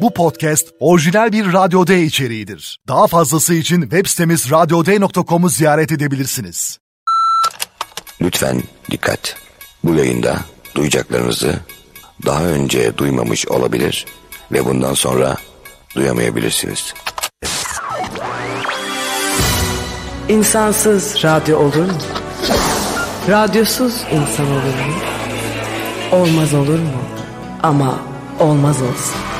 Bu podcast orijinal bir Radyo D içeriğidir. Daha fazlası için web sitemiz radyoday.com'u ziyaret edebilirsiniz. Lütfen dikkat. Bu yayında duyacaklarınızı daha önce duymamış olabilir ve bundan sonra duyamayabilirsiniz. İnsansız radyo olur mu? Radyosuz insan olur mu? Olmaz olur mu? Ama olmaz olsun.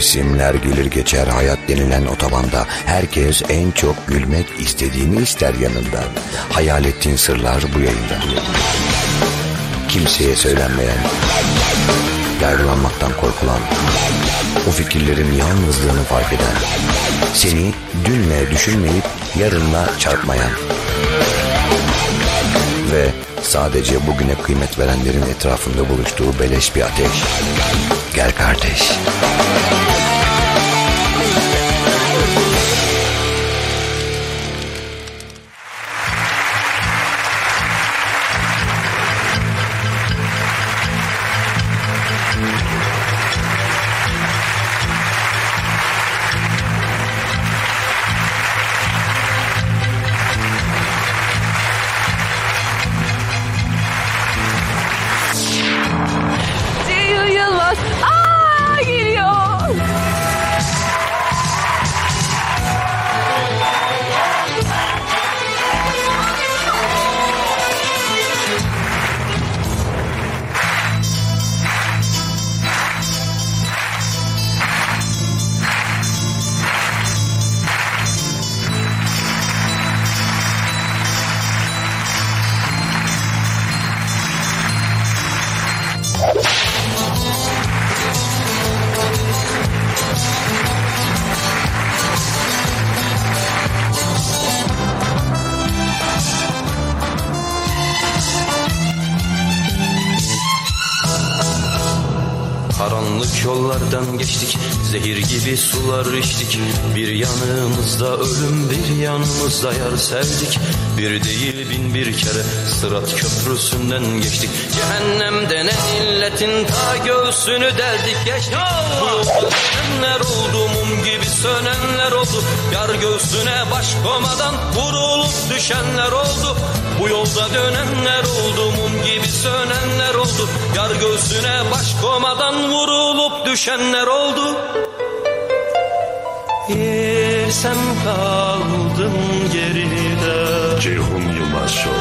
Mevsimler gelir geçer hayat denilen otobanda herkes en çok gülmek istediğini ister yanında. Hayal ettiğin sırlar bu yayında. Kimseye söylenmeyen, yargılanmaktan korkulan, o fikirlerin yalnızlığını fark eden, seni dünle düşünmeyip yarınla çarpmayan ve sadece bugüne kıymet verenlerin etrafında buluştuğu beleş bir ateş. Gel kardeş. Yollardan geçtik. Zehir gibi sular içtik. Bir yanımızda ölüm bir yanımızda yar sevdik. Bir değil bin bir kere Sırat köprüsünden geçtik. Cehennemde ne illetin ta göğsünü deldik. Geçtik. Bu yolda oldu mum gibi sönenler oldu. Yar göğsüne baş komadan vurulup düşenler oldu. Bu yolda dönenler oldu mum gibi sönenler oldu. Yar göğsüne baş komadan vurulup düşenler oldu. Bir sen kaldın geride. Ceyhun Yılmaz Show.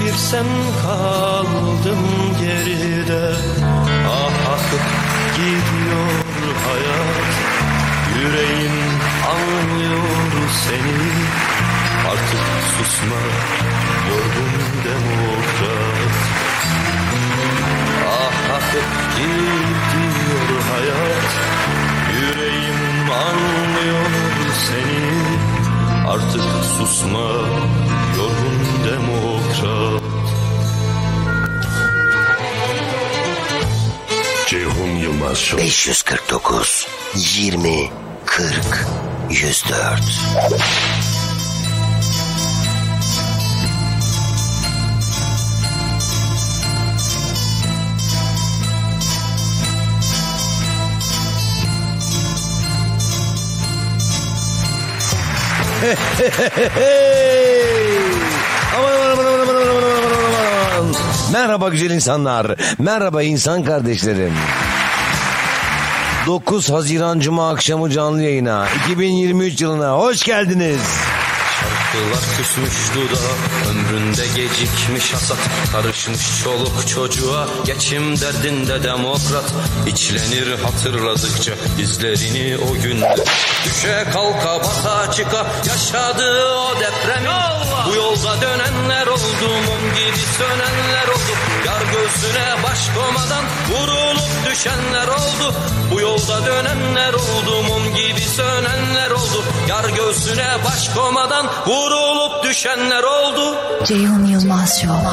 Bir sen kaldın geride. Ah akıp gidiyor hayat. Yüreğin anlıyor seni. Artık susma yorgun demokrat Ah akıp gidiyor hayat. Yüreğim anlıyor seni. Artık susma yorgun demokrat. Ceyhun Yılmaz Show. 549 20 40 104 aman aman aman aman aman aman aman aman. Merhaba güzel insanlar. Merhaba insan kardeşlerim. 9 Haziran Cuma akşamı canlı yayına 2023 yılına hoş geldiniz. Şarkılar küsmüş duda ömründe gecikmiş hasat karı Karışmış çoluk çocuğa Geçim derdinde demokrat. İçlenir hatırladıkça izlerini o günde. Düşe kalka bata çıka Yaşadığı o deprem Bu yolda dönenler oldu Mum gibi sönenler oldu. Yar göğsüne baş komadan Vurulup düşenler oldu. Bu yolda dönenler oldu Mum gibi sönenler oldu. Yar göğsüne baş komadan Vurulup düşenler oldu. Ceyhun Yılmaz Show.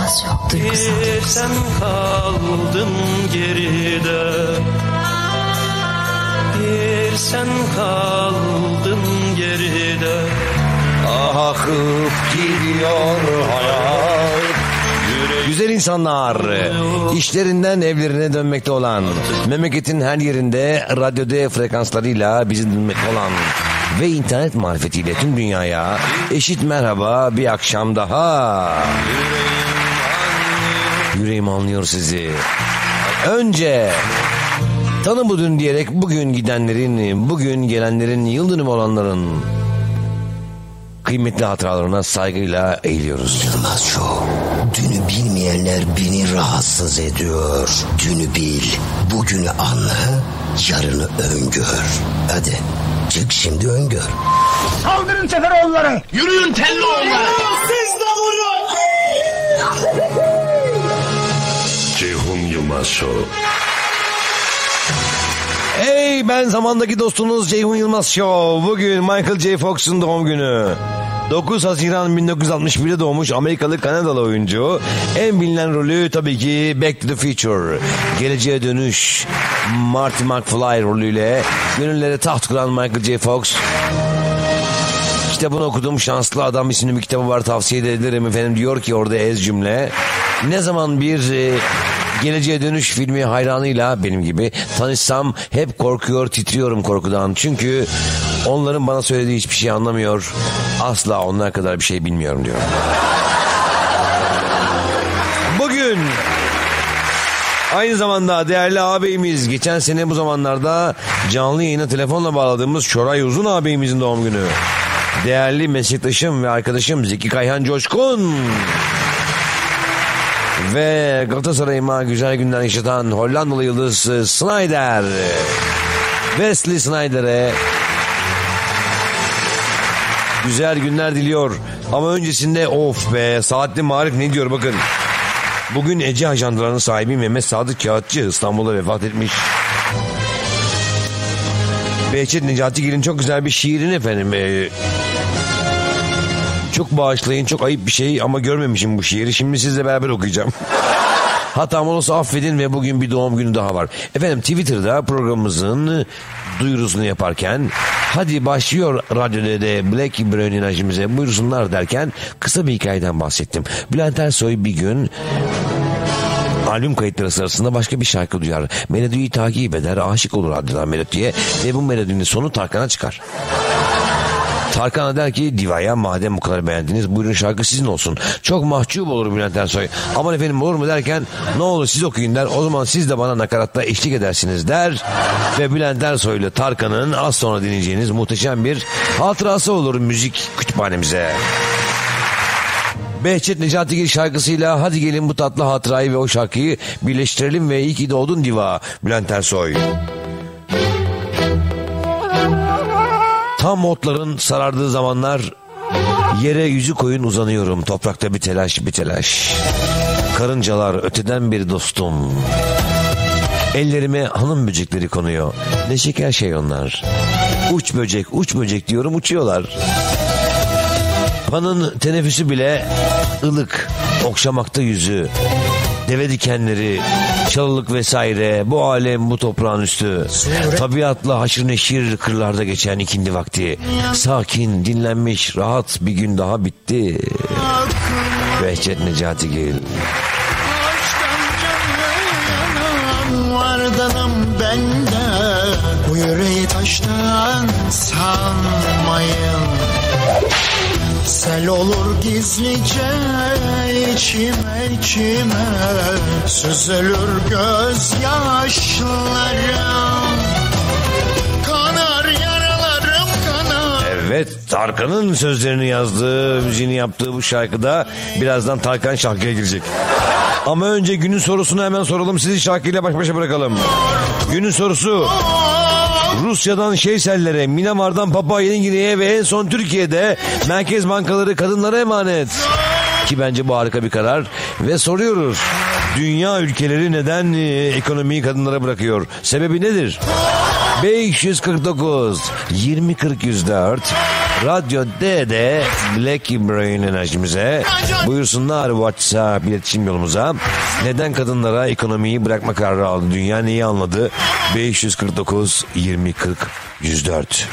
Duygusal. Sen kaldın geride Bir sen kaldın geride Ah akıp gidiyor hayat insanlar. İşlerinden evlerine dönmekte olan, memleketin her yerinde Radyo D frekanslarıyla bizi dinlemekte olan ve internet marifetiyle tüm dünyaya eşit merhaba bir akşam daha. Yüreğim anlıyor sizi. Önce tanı bu dün diyerek bugün gidenlerin, bugün gelenlerin, yıl dönümü olanların kıymetli hatıralarına saygıyla eğiliyoruz. Yılmaz Show. Dünü bilmeyenler beni rahatsız ediyor. Dünü bil, bugünü anla, yarını öngör. Hadi çık şimdi öngör. Saldırın Seferoğulları. Yürüyün Telloğulları. Siz de vurun. Yılmaz Show. Hey ben zamandaki dostunuz Ceyhun Yılmaz Show. Bugün Michael J. Fox'un doğum günü. 9 Haziran 1961'de doğmuş Amerikalı Kanadalı oyuncu. En bilinen rolü tabii ki Back to the Future. Geleceğe dönüş Marty McFly rolüyle gönüllere taht kuran Michael J. Fox kitabını okudum. Şanslı Adam isimli bir kitabı var tavsiye de ederim efendim. Diyor ki orada ez cümle. Ne zaman bir e, geleceğe dönüş filmi hayranıyla benim gibi tanışsam hep korkuyor titriyorum korkudan. Çünkü onların bana söylediği hiçbir şey anlamıyor. Asla onlar kadar bir şey bilmiyorum diyor. Bugün Aynı zamanda değerli ağabeyimiz geçen sene bu zamanlarda canlı yayına telefonla bağladığımız Şoray Uzun ağabeyimizin doğum günü. Değerli meslektaşım ve arkadaşım Zeki Kayhan Coşkun. Ve Galatasaray'ıma güzel günler yaşatan Hollandalı yıldız e, Snyder. Wesley Snyder'e güzel günler diliyor. Ama öncesinde of be saatli marif ne diyor bakın. Bugün Ece ajandalarının sahibi Mehmet Sadık Kağıtçı İstanbul'da vefat etmiş. Behçet Necatigil'in çok güzel bir şiirin efendim. Ee, çok bağışlayın çok ayıp bir şey ama görmemişim bu şiiri. Şimdi sizle beraber okuyacağım. Hatam olursa affedin ve bugün bir doğum günü daha var. Efendim Twitter'da programımızın duyurusunu yaparken hadi başlıyor Radyo D'de Black Brain enerjimize buyursunlar derken kısa bir hikayeden bahsettim. Bülent Ersoy bir gün albüm kayıtları sırasında başka bir şarkı duyar. Melodiyi takip eder, aşık olur adeta melodiye ve bu melodinin sonu Tarkan'a çıkar. Tarkan'a der ki Diva'ya madem bu kadar beğendiniz buyurun şarkı sizin olsun. Çok mahcup olur Bülent Ersoy. Aman efendim olur mu derken ne olur siz okuyun der. O zaman siz de bana nakaratta eşlik edersiniz der. Ve Bülent Ersoy ile Tarkan'ın az sonra dinleyeceğiniz muhteşem bir hatırası olur müzik kütüphanemize. Behçet Necatigil şarkısıyla hadi gelin bu tatlı hatırayı ve o şarkıyı birleştirelim ve iyi ki doğdun diva Bülent Ersoy. Tam otların sarardığı zamanlar yere yüzü koyun uzanıyorum. Toprakta bir telaş bir telaş. Karıncalar öteden bir dostum. Ellerime hanım böcekleri konuyor. Ne şeker şey onlar. Uç böcek uç böcek diyorum uçuyorlar. Panın teneffüsü bile ılık, okşamakta yüzü. Deve dikenleri, çalılık vesaire bu alem bu toprağın üstü. Tabiatla haşır neşir kırlarda geçen ikindi vakti. Sakin, dinlenmiş, rahat bir gün daha bitti. Behçet Necatigil. Vardanım bende Bu yüreği taştan sanmayın Sel olur gizlice içime içime Süzülür gözyaşlarım Evet Tarkan'ın sözlerini yazdığı, müziğini yaptığı bu şarkıda birazdan Tarkan şarkıya girecek. Ama önce günün sorusunu hemen soralım sizi şarkıyla baş başa bırakalım. Günün sorusu Rusya'dan Şeysellere, Myanmar'dan Papua Yeni Gine'ye ve en son Türkiye'de merkez bankaları kadınlara emanet. Ki bence bu harika bir karar. Ve soruyoruz. Dünya ülkeleri neden e, ekonomiyi kadınlara bırakıyor? Sebebi nedir? 549 2040 104 Radyo D'de Black Brain enerjimize buyursunlar WhatsApp iletişim yolumuza. Neden kadınlara ekonomiyi bırakma kararı aldı? Dünya neyi anladı? 549 2040 104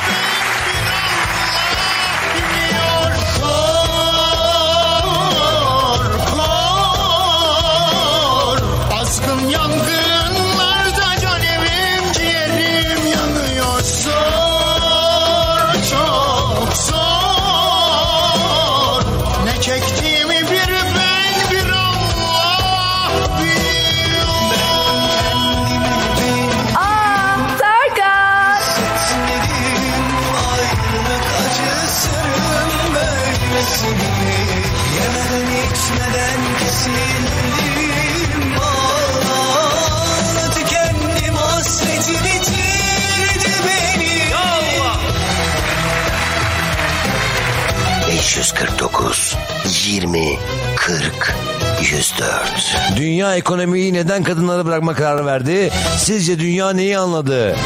104 Dünya ekonomiyi neden kadınlara bırakma kararı verdi? Sizce dünya neyi anladı?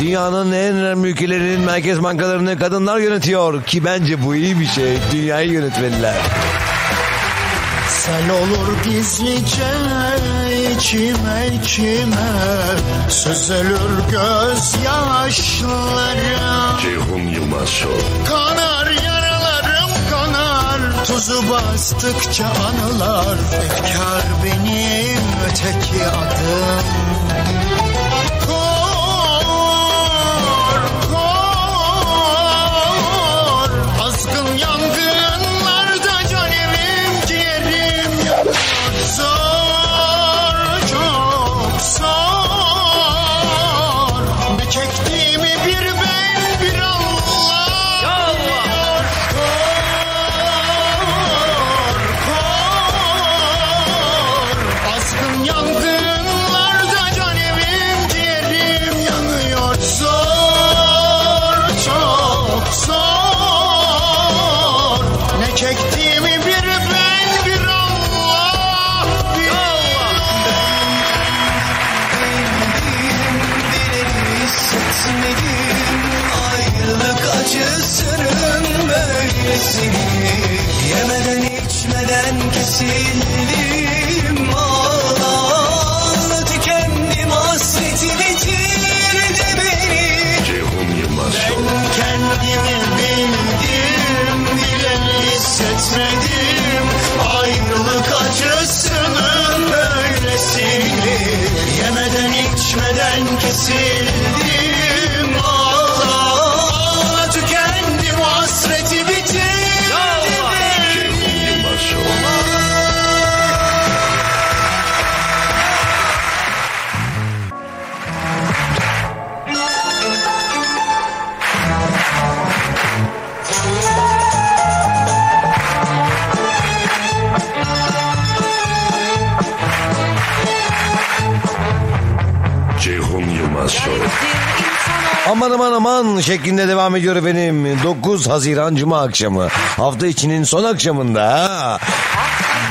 Dünyanın en önemli ülkelerinin merkez bankalarını kadınlar yönetiyor ki bence bu iyi bir şey. Dünyayı yönetmeliler. Sel olur gizlice içime içime Süzülür gözyaşlarım Ceyhun Yılmaz Show. Kanar yaralarım kanar Tuzu bastıkça anılar Efkar benim öteki adım kesildim. Ağla tükendim hasreti bitirdi beni. Ceyhun Yılmaz. Show. Kendimi bildim bile hissetmedim. Ayrılık acısının böylesini Yemeden içmeden kesildim Yılmaz Show. Aman aman aman şeklinde devam ediyor efendim. 9 Haziran Cuma akşamı. Hafta içinin son akşamında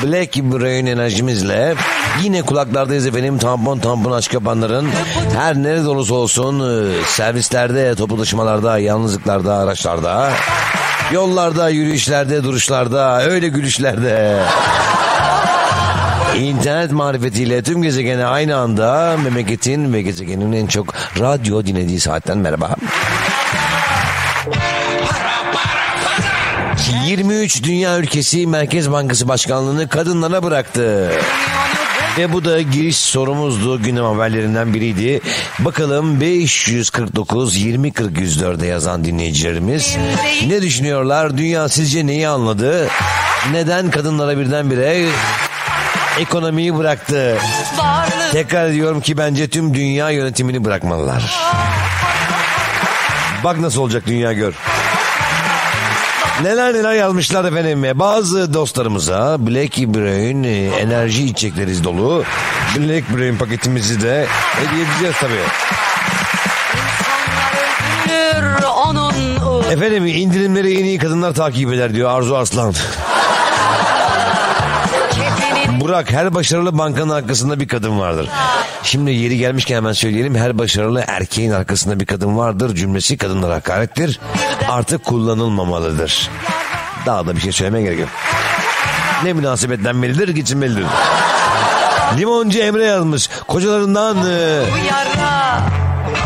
Black Brain enerjimizle yine kulaklardayız efendim. Tampon tampon aşk yapanların her nerede olursa olsun e, servislerde, toplu taşımalarda, yalnızlıklarda, araçlarda, yollarda, yürüyüşlerde, duruşlarda, öyle gülüşlerde. İnternet marifetiyle tüm gezegene aynı anda memleketin ve gezegenin en çok radyo dinlediği saatten merhaba. 23 dünya ülkesi Merkez Bankası Başkanlığı'nı kadınlara bıraktı. Ve bu da giriş sorumuzdu gündem haberlerinden biriydi. Bakalım 549 20 40 104'e yazan dinleyicilerimiz ne düşünüyorlar? Dünya sizce neyi anladı? Neden kadınlara birdenbire ekonomiyi bıraktı? Tekrar ediyorum ki bence tüm dünya yönetimini bırakmalılar. Bak nasıl olacak dünya gör. Neler neler yazmışlar efendim. Bazı dostlarımıza Black Brain e, enerji içecekleri dolu. Black Brain paketimizi de hediye edeceğiz tabii. Efendim indirimleri en iyi kadınlar takip eder diyor Arzu Arslan. Burak her başarılı bankanın arkasında bir kadın vardır. Şimdi yeri gelmişken hemen söyleyelim. Her başarılı erkeğin arkasında bir kadın vardır. Cümlesi kadınlara hakarettir. Artık kullanılmamalıdır. Daha da bir şey söylemeye gerek yok. Ne münasebetlenmelidir, geçinmelidir. Limoncu Emre yazmış. Kocalarından... e,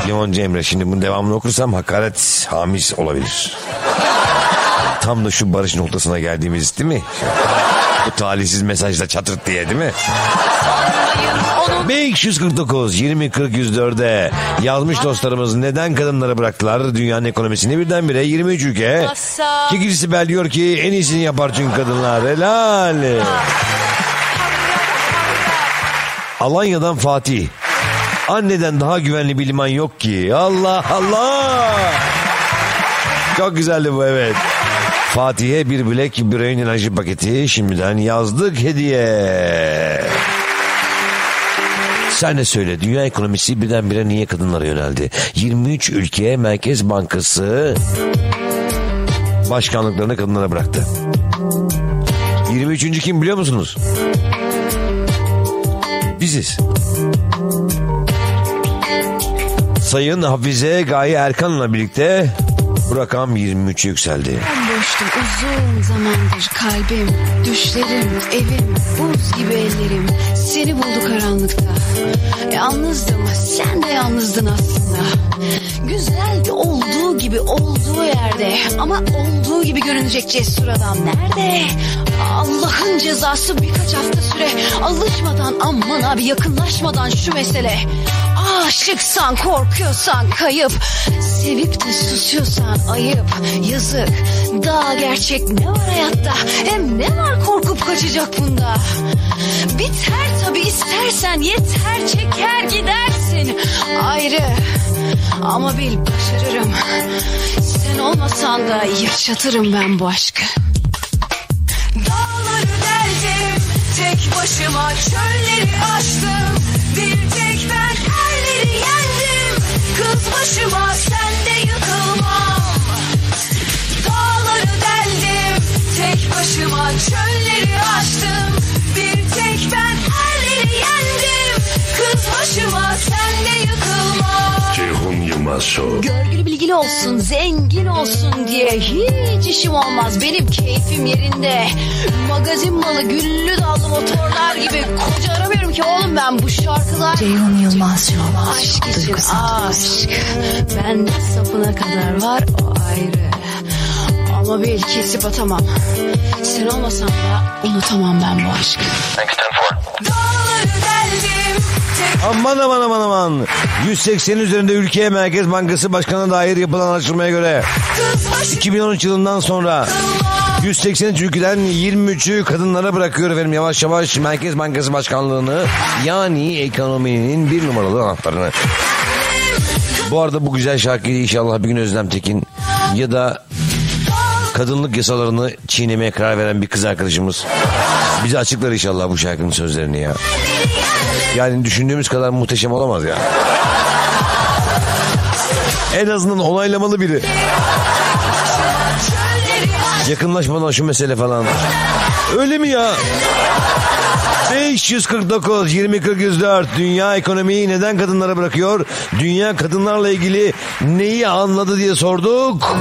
Limoncu Emre şimdi bunun devamını okursam hakaret hamis olabilir. Tam da şu barış noktasına geldiğimiz değil mi? Bu talihsiz mesajla çatırt diye değil mi? 549 20 40 104'e yazmış dostlarımız neden kadınları bıraktılar dünyanın ekonomisini birdenbire 23 ülke. Kikil Sibel diyor ki en iyisini yapar çünkü kadınlar helal. Alanya'dan Fatih. Anneden daha güvenli bir liman yok ki. Allah Allah. Çok güzeldi bu evet. Fatih'e bir Black Brain enerji paketi şimdiden yazdık hediye. Sen de söyle dünya ekonomisi birdenbire niye kadınlara yöneldi? 23 ülke Merkez Bankası başkanlıklarını kadınlara bıraktı. 23. kim biliyor musunuz? Biziz. Sayın Hafize Gaye Erkan'la birlikte bu rakam 23 yükseldi. Ben boştum uzun zamandır kalbim, düşlerim, evim, buz gibi ellerim seni buldu karanlıkta. Yalnızdım, sen de yalnızdın aslında. Güzeldi olduğu gibi olduğu yerde ama olduğu gibi görünecek cesur adam nerede? Allah'ın cezası birkaç hafta süre alışmadan aman abi yakınlaşmadan şu mesele. Aşıksan korkuyorsan kayıp. Sevip de susuyorsan ayıp. Yazık. Daha gerçek ne var hayatta? Hem ne var korkup kaçacak bunda? Biter tabi istersen yeter çeker gidersin. Ayrı. Ama bil başarırım. Sen olmasan da yaşatırım ben bu aşkı. Dağları deldim Tek başıma çölleri aştım Kız başıma sen yıkılmam. Dağları deldim Tek başıma çölleri aştım Bir tek ben erleri yendim Kız başıma sen de yıkılmam Ceyhun Yılmaz Show. Görgülü bilgili olsun, zengin olsun diye hiç işim olmaz. Benim keyfim yerinde. Magazin malı, güllü dallı motorlar gibi koca aramıyorum ki oğlum ben bu şarkılar. Ceyhun Yılmaz Show. Aşk için Duygusal. aşk. Bende sapına kadar var o ayrı. Ama bil kesip atamam. Sen olmasan da unutamam ben bu aşkı. Dağları deldim Tek Aman aman aman aman. 180 üzerinde ülkeye Merkez Bankası Başkanı'na dair yapılan araştırmaya göre kız başıma 2013 yılından sonra 183 ülkeden 23'ü kadınlara bırakıyor efendim yavaş yavaş Merkez Bankası Başkanlığı'nı yani ekonominin bir numaralı anahtarını. Bu arada bu güzel şarkıyı inşallah bir gün Özlem Tekin ya da kadınlık yasalarını çiğnemeye karar veren bir kız arkadaşımız bize açıklar inşallah bu şarkının sözlerini ya. Yani düşündüğümüz kadar muhteşem olamaz ya. En azından onaylamalı biri. Yakınlaşmadan şu mesele falan. Öyle mi ya? 549 20 40 104 Dünya ekonomiyi neden kadınlara bırakıyor? Dünya kadınlarla ilgili neyi anladı diye sorduk.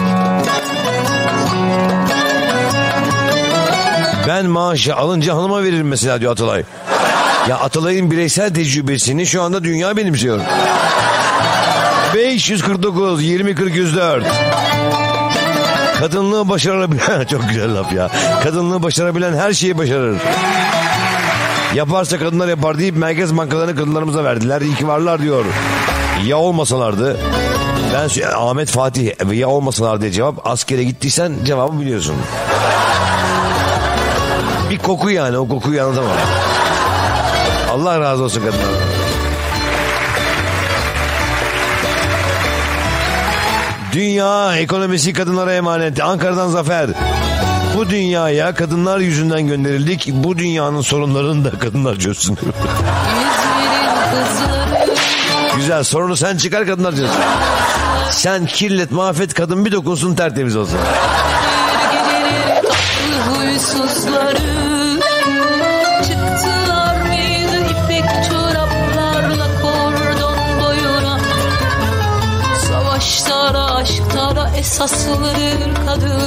Ben maaşı alınca hanıma veririm mesela diyor Atalay. Ya Atalay'ın bireysel tecrübesini şu anda dünya benimsiyor. 549 20 40 104 Kadınlığı başarabilen çok güzel laf ya. Kadınlığı başarabilen her şeyi başarır. Yaparsa kadınlar yapar deyip merkez bankalarını kadınlarımıza verdiler. İyi ki varlar diyor. Ya olmasalardı ben Ahmet Fatih ya olmasalar diye cevap askere gittiysen cevabı biliyorsun. Bir koku yani o kokuyu anlatamam. Allah razı olsun kadınlar. Dünya ekonomisi kadınlara emanet. Ankara'dan Zafer. Bu dünyaya kadınlar yüzünden gönderildik. Bu dünyanın sorunlarını da kadınlar çözsün. Güzel sorunu sen çıkar kadınlar çözsün. Sen kirlet mahvet kadın bir dokunsun tertemiz olsun. huysuzları aşklara esaslıdır kadın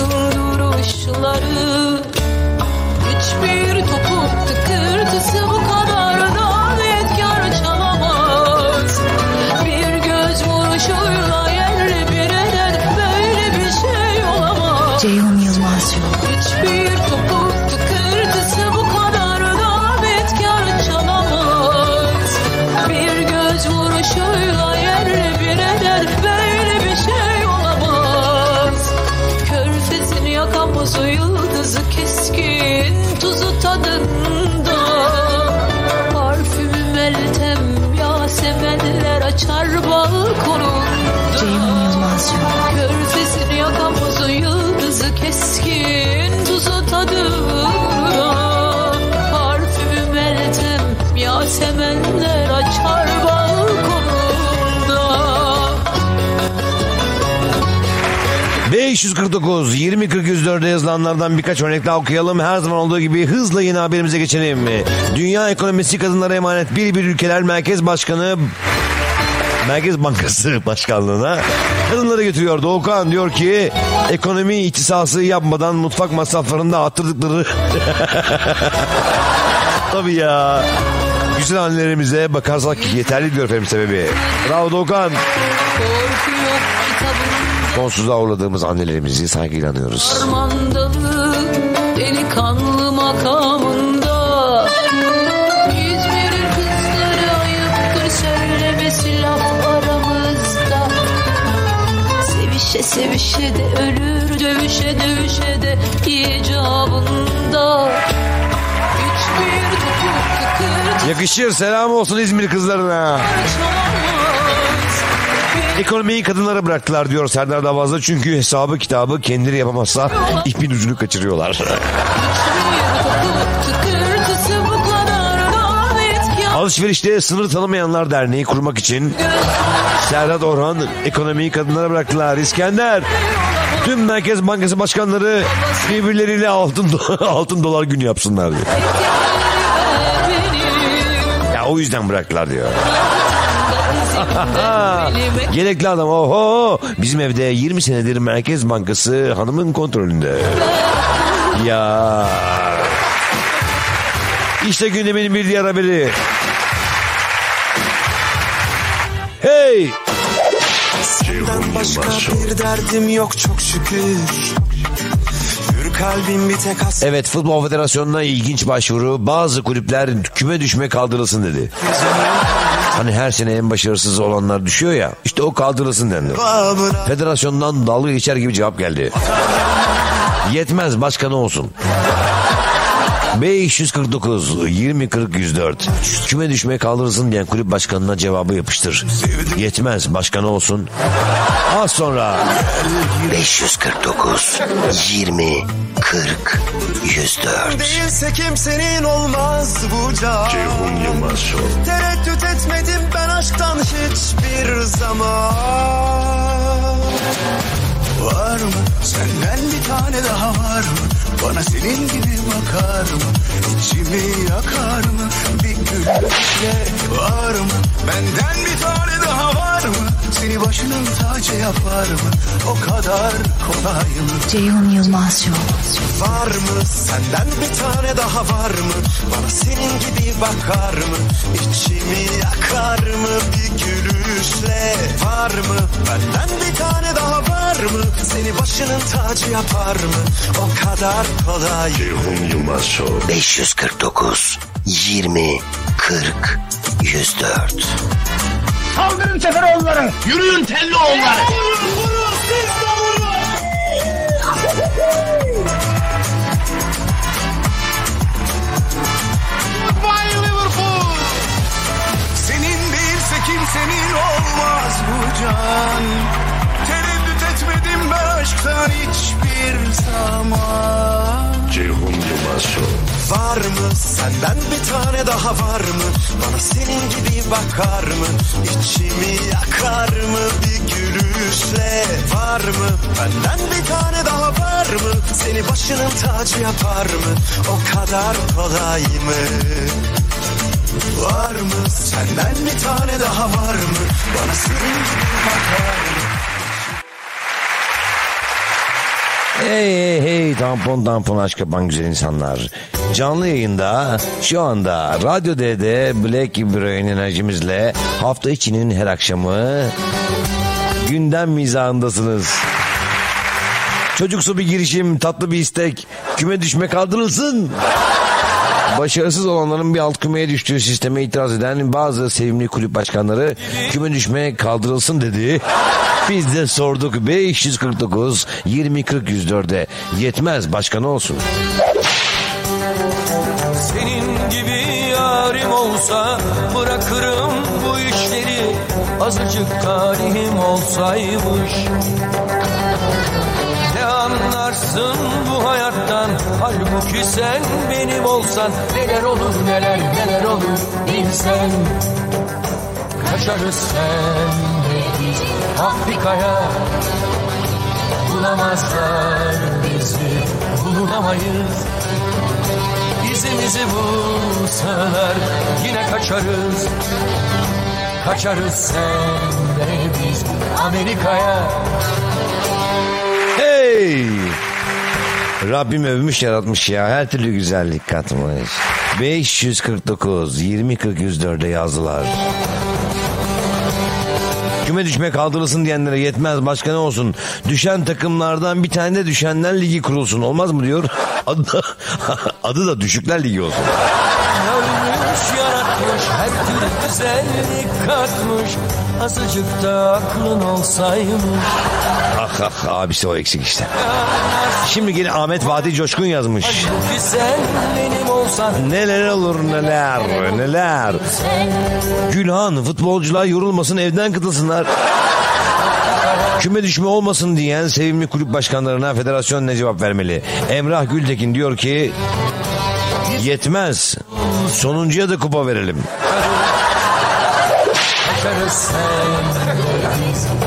duruşları. Hiçbir topuk tıkırtısı bu kadar 549 20 40 104'e yazılanlardan birkaç örnek daha okuyalım. Her zaman olduğu gibi hızla yeni haberimize geçelim. Dünya ekonomisi kadınlara emanet bir bir ülkeler Merkez Başkanı Merkez Bankası Başkanlığı'na kadınları götürüyor. Doğukan diyor ki ekonomi ihtisası yapmadan mutfak masraflarında arttırdıkları Tabii ya. Güzel annelerimize bakarsak yeterli diyor efendim sebebi. Bravo Doğukan. Korku yok kitabında Sonsuzluğa uğradığımız annelerimizi saygıyla anıyoruz. Armandalı delikanlı makamında İzmir'in kızları ayıptır söylemesi laf aramızda Sevişe sevişe de ölür dövüşe dövüşe de icabında Yakışır selam olsun İzmir kızlarına. Ekonomiyi kadınlara bıraktılar diyor Serdar Davazlı çünkü hesabı kitabı kendileri yapamazsa ipin ucunu kaçırıyorlar. Alışverişte sınır tanımayanlar derneği kurmak için Serdar Orhan ekonomiyi kadınlara bıraktılar. İskender tüm Merkez Bankası başkanları birbirleriyle altın, do- altın dolar günü yapsınlar diyor. Ya o yüzden bıraktılar diyor. Gerekli adam oho bizim evde 20 senedir Merkez Bankası hanımın kontrolünde. Ya. İşte gündemin bir diğer haberi. Hey! Senden başka bir derdim yok çok şükür. Hür kalbim bir tek as Evet Futbol Federasyonu'na ilginç başvuru. Bazı kulüpler küme düşme kaldırılsın dedi. Hani her sene en başarısız olanlar düşüyor ya. İşte o kaldırılsın dendi. Federasyondan dalga geçer gibi cevap geldi. Yetmez başka ne olsun? 549 20 40 104 Küme düşmeye kaldırılsın diyen kulüp başkanına cevabı yapıştır. Yetmez başkanı olsun. Az sonra 549 20 40 104 Değilse kimsenin olmaz bu can. Ceyhun Yılmaz Show. Tereddüt etmedim ben aşktan hiçbir zaman. Var mı senden bir tane daha var mı? Bana senin gibi bakar mı? İçimi yakar mı? Bir gülüşle var mı? Benden bir tane daha var mı? Seni başının tacı yapar mı? O kadar kolay mı? Ceyhun Yılmaz Show. Var mı senden bir tane daha var mı? Bana senin gibi bakar mı? İçimi yakar mı bir gülüşle? Var mı benden bir tane daha var mı? Seni başının tacı yapar mı? O kadar kolay? Ceyhun Yılmaz Show. 549 20 40 104 Kaldırın Seferoğulları. Yürüyün. Vay Liverpool! Senin değilse kimsenin olmaz bu can. Etmedim ben aşktan hiçbir zaman. Ceyhun Show. Var mı senden bir tane daha var mı? Bana senin gibi bakar mı? İçimi yakar mı bir gülüşle? Var mı benden bir tane daha var mı? Seni başının tacı yapar mı? O kadar kolay mı? Var mı senden bir tane daha var mı? Bana senin gibi bakar mı? Hey hey hey tampon tampon aşk yapan güzel insanlar. Canlı yayında şu anda Radyo D'de Black Brain enerjimizle hafta içinin her akşamı gündem mizahındasınız. Çocuksu bir girişim, tatlı bir istek, küme düşme kaldırılsın. Başarısız olanların bir alt kümeye düştüğü sisteme itiraz eden bazı sevimli kulüp başkanları küme düşme kaldırılsın dedi. Biz de sorduk 549 20 40 104'e yetmez başkanı olsun. Senin gibi yarim olsa bırakırım bu işleri. Azıcık talihim olsaymış. Ne anlarsın bu hayattan? Halbuki sen benim olsan. Neler olur neler neler olur bilsen. Kaçarız biz Afrika'ya Bulamazlar bizi Bulunamayız İzimizi bulsalar Yine kaçarız Kaçarız senle biz Amerika'ya Hey! Rabbim övmüş yaratmış ya. Her türlü güzellik katmış. 549 20 40 104'e yazdılar. Küme düşme kaldırılsın diyenlere yetmez başka ne olsun. Düşen takımlardan bir tane de düşenler ligi kurulsun olmaz mı diyor. Adı da, adı da düşükler ligi olsun. Ölmüş yaratmış her türlü güzellik katmış Azıcık da aklın olsaymış Ah ah abisi o eksik işte. Şimdi gene Ahmet Vadi Coşkun yazmış. Neler olur neler neler. Gülhan futbolcular yorulmasın evden katılsınlar. Küme düşme olmasın diyen sevimli kulüp başkanlarına federasyon ne cevap vermeli? Emrah Gültekin diyor ki yetmez. Sonuncuya da kupa verelim.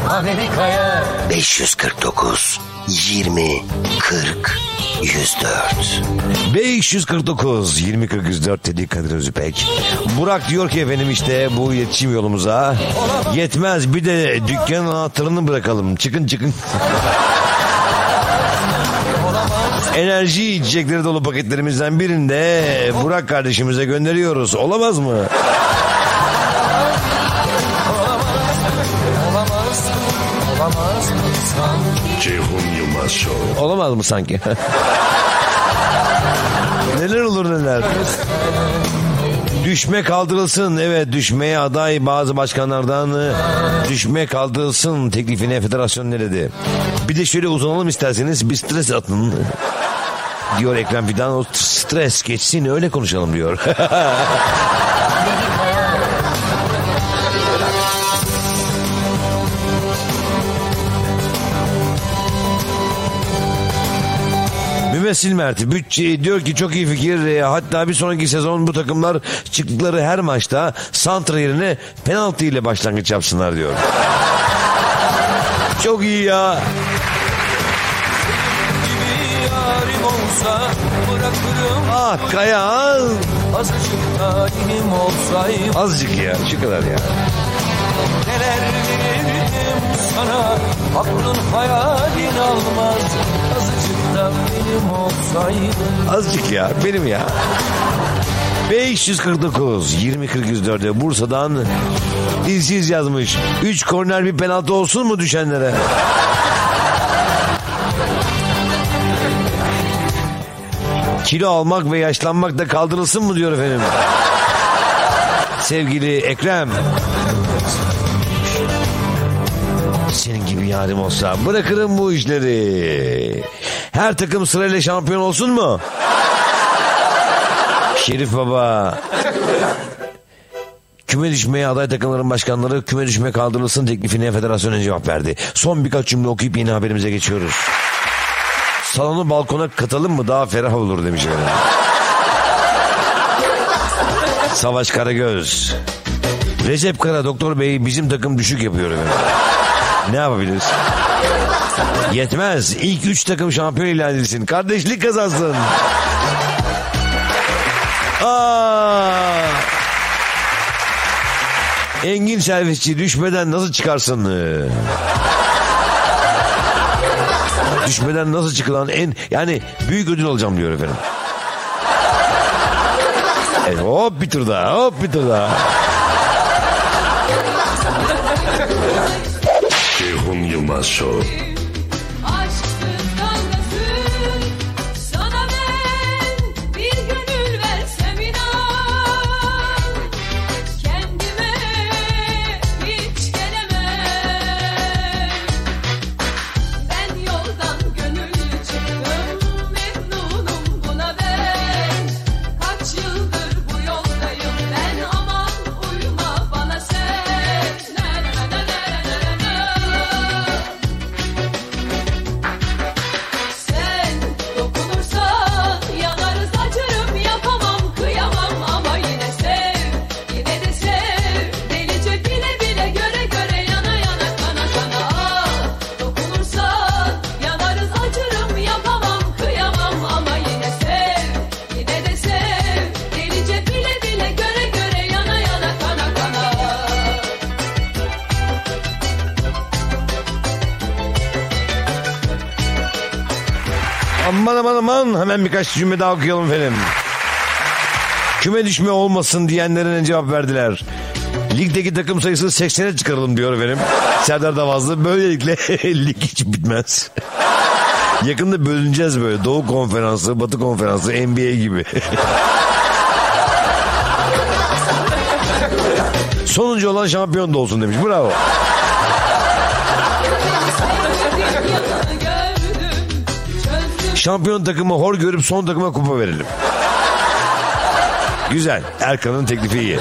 Amerika'ya 549 20 40 104 549 20 40 104 dedi Kadir Özüpek. Burak diyor ki efendim işte bu iletişim yolumuza yetmez bir de dükkanın anahtarını bırakalım. Çıkın çıkın. Enerji içecekleri dolu paketlerimizden birinde Burak kardeşimize gönderiyoruz. Olamaz mı? Ceyhun Yılmaz Show. Olamaz mı sanki? neler olur neler. Düşme kaldırılsın. Evet düşmeye aday bazı başkanlardan e, düşme kaldırılsın teklifine federasyon ne dedi? Bir de şöyle uzanalım isterseniz bir stres atın. Diyor Ekrem Fidan o stres geçsin öyle konuşalım diyor. Mümessil Mert bütçe diyor ki çok iyi fikir E, hatta bir sonraki sezon bu takımlar çıktıkları her maçta santra yerine penaltı ile başlangıç yapsınlar diyor. çok iyi ya. Ah Kaya az- azıcık talim olsaydı azıcık ya şu kadar ya. Neler verirdim sana Aklın hayalin almaz Azıcık benim olsaydın Azıcık ya benim ya. 549 20 40 104'e Bursa'dan dilsiz yazmış. 3 korner bir penaltı olsun mu düşenlere? Kilo almak ve yaşlanmak da kaldırılsın mı diyor efendim. Sevgili Ekrem. Senin gibi yarim olsa bırakırım bu işleri. Her takım sırayla şampiyon olsun mu? Şerif Baba. Küme düşmeye aday takımların başkanları küme düşme kaldırılsın teklifine federasyona cevap verdi. Son birkaç cümle okuyup yeni haberimize geçiyoruz. Salonu balkona katalım mı daha ferah olur demiş efendim. Savaş Karagöz. Recep Kara doktor bey bizim takım düşük yapıyor. Ne yapabiliriz? Yetmez. İlk üç takım şampiyon ilan edilsin. Kardeşlik kazansın. Aa! Engin servisçi düşmeden nasıl çıkarsın? Düşmeden nasıl çıkılan en yani büyük ödül alacağım diyor efendim. E, hop bir tur daha hop bir tur daha. Ceyhun Yılmaz Show. Aman aman hemen birkaç cümle daha okuyalım efendim. Küme düşme olmasın diyenlerine cevap verdiler. Ligdeki takım sayısı 80'e çıkaralım diyor efendim. Serdar Davazlı böylelikle lig hiç bitmez. Yakında bölüneceğiz böyle. Doğu konferansı, batı konferansı, NBA gibi. Sonuncu olan şampiyon da olsun demiş. Bravo. Şampiyon takımı hor görüp son takıma kupa verelim. Güzel. Erkan'ın teklifi iyi.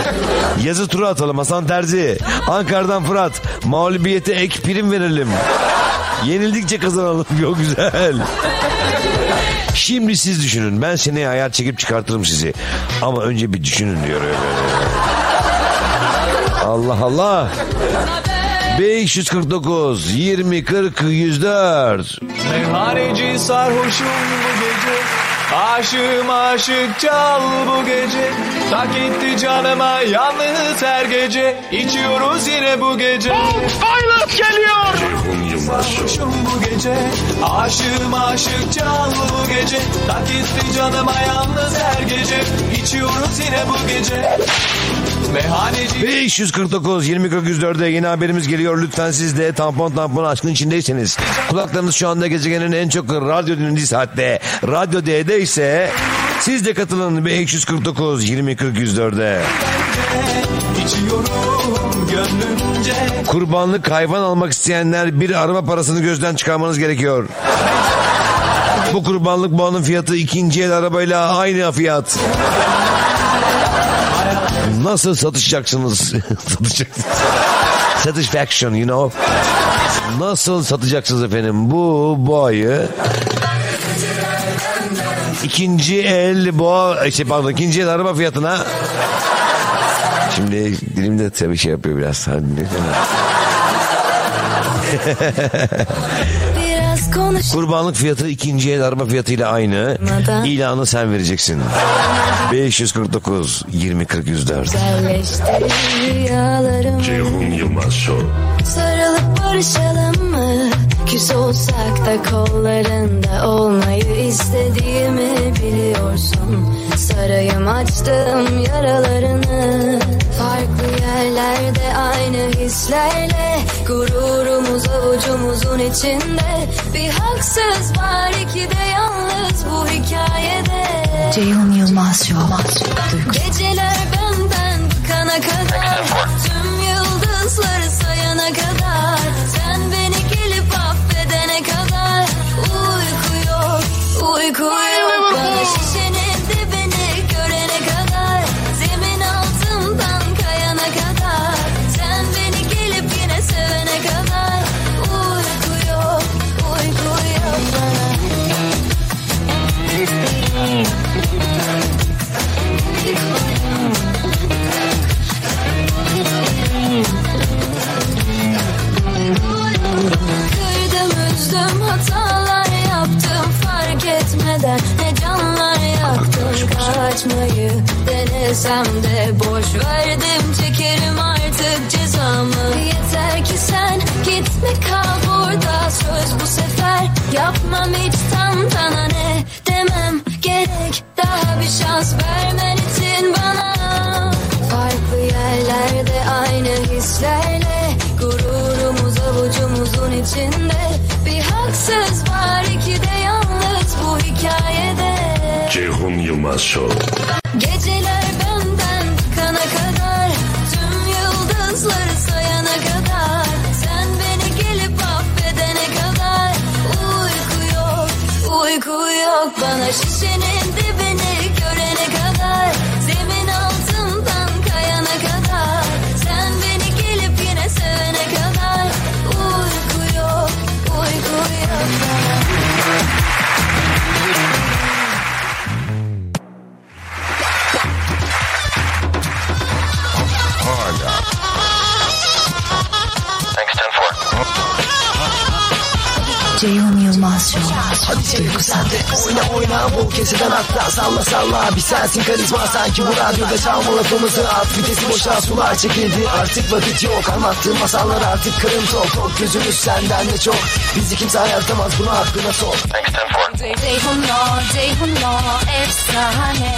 Yazı tura atalım Hasan Terzi. Ankara'dan Fırat. Mağlubiyete ek prim verelim. Yenildikçe kazanalım. Yok güzel. Şimdi siz düşünün. Ben seneye ayar çekip çıkartırım sizi. Ama önce bir düşünün diyor. Allah Allah. 549 20 40 104 Meyhaneci sarhoşum bu gece. Aşığım aşık çal bu gece. Tak etti canıma yalnız her gece. İçiyoruz yine bu gece. Aylık geliyor Sarhoşum bu gece. Aşığım aşık çal bu gece. Tak etti canıma yalnız her gece. İçiyoruz yine bu gece. Meyhaneci 549 20 40 104'e yeni haberimiz geliyor. Lütfen siz de tampon tampon aşkın içindeyseniz. Kulaklarınız şu anda gezegenin en çok radyo dinlediği saatte. Radyo D'de ise siz de katılın 549 20 40 104'e. İçiyorum gönlümce Kurbanlık hayvan almak isteyenler bir araba parasını gözden çıkarmanız gerekiyor. Bu kurbanlık bağının fiyatı ikinci el arabayla aynı fiyat. Nasıl satışacaksınız? Satacaksınız. Satisfaction you know. Nasıl satacaksınız efendim bu boğayı? İkinci el boğa, şey pardon ikinci el araba fiyatına. Şimdi dilimde tabii şey yapıyor biraz. Hani Biraz konuş Kurbanlık fiyatı ikinci el araba fiyatıyla aynı. İlanı sen vereceksin. 549 20 40 104. Güzelleştir rüyalarımı Ceyhun Yılmaz Show. Sarılıp barışalım mı? Küs olsak da kollarında olmayı istediğimi biliyorsun. Sarayım açtım yaralarını. Farklı yerlerde aynı hislerle. Gururumuz avucumuzun içinde. Bir haksız var iki de yalnız bu hikayede. Ceyhun Yılmaz Show. Geceler benden bıkana kadar. Tüm yıldızları sayana kadar Bana şişenin dibini görene kadar Zemin altından kayana kadar. Sen beni gelip yine sevene kadar. Uyku yok, uyku yok. Bana Kırdım üzdüm fark Ne canlar yaktım kaçmayı Denesem de boş verdim. Çekerim artık cezamı. Yeter ki sen gitme kal burada? Söz bu sefer Yapmam hiç tantana ne demem gerek. Daha bir şans vermen için bana. Farklı yerlerde aynı hislerle Gururumuz avucumuzun içinde. Bir haksız hikayede. Ceyhun Yılmaz Show. Geceler benden bıkana kadar Tüm yıldızları sayana kadar. Sen beni gelip affedene kadar. Uyku yok, uyku yok Bana şişenin Ceyhun Yılmaz Show. Duygusal. Oyna oyna bul keseden atla. Salla salla. Bir sensin karizma. Sanki bu radyoda çalma lafımızı at Vitesi boşa sular çekildi. Artık vakit yok. Anlattığım masallar artık kırım top top Gözümüz senden de çok. Bizi kimse ayartamaz. Bunu aklına sok. Ceyhunlar, Ceyhunlar efsane.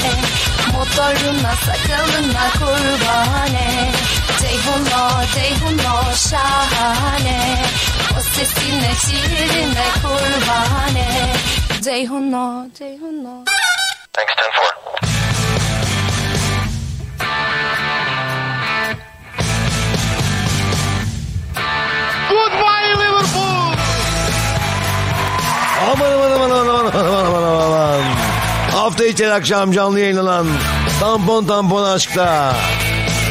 Motoruna sakalına kurbane. Ceyhunlar, Ceyhunlar şahane. O sesine şiirine kurban et. Ceyhun. Thanks 10-4. Goodbye Liverpool. Aman aman aman aman aman aman aman aman. Hafta içi akşam canlı yayınlanan Tampon Tampon Aşk'ta.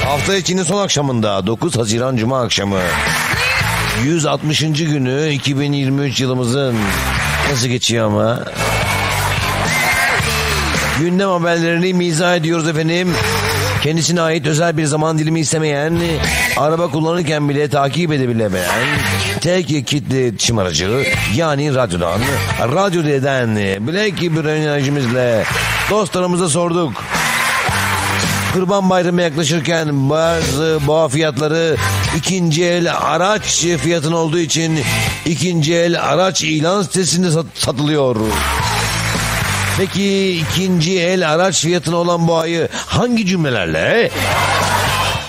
Hafta içinin son akşamında 9 Haziran Cuma akşamı 160. günü 2023 yılımızın nasıl geçiyor ama? Gündem haberlerini mizah ediyoruz efendim. Kendisine ait özel bir zaman dilimi istemeyen, araba kullanırken bile takip edebilemeyen, tek kitle iletişim aracı yani radyodan, radyo eden Black bir enerjimizle dostlarımıza sorduk. Kurban Bayramı yaklaşırken bazı boğa fiyatları ikinci el araç fiyatın olduğu için ikinci el araç ilan sitesinde sat- satılıyor. Peki ikinci el araç fiyatına olan boğayı hangi cümlelerle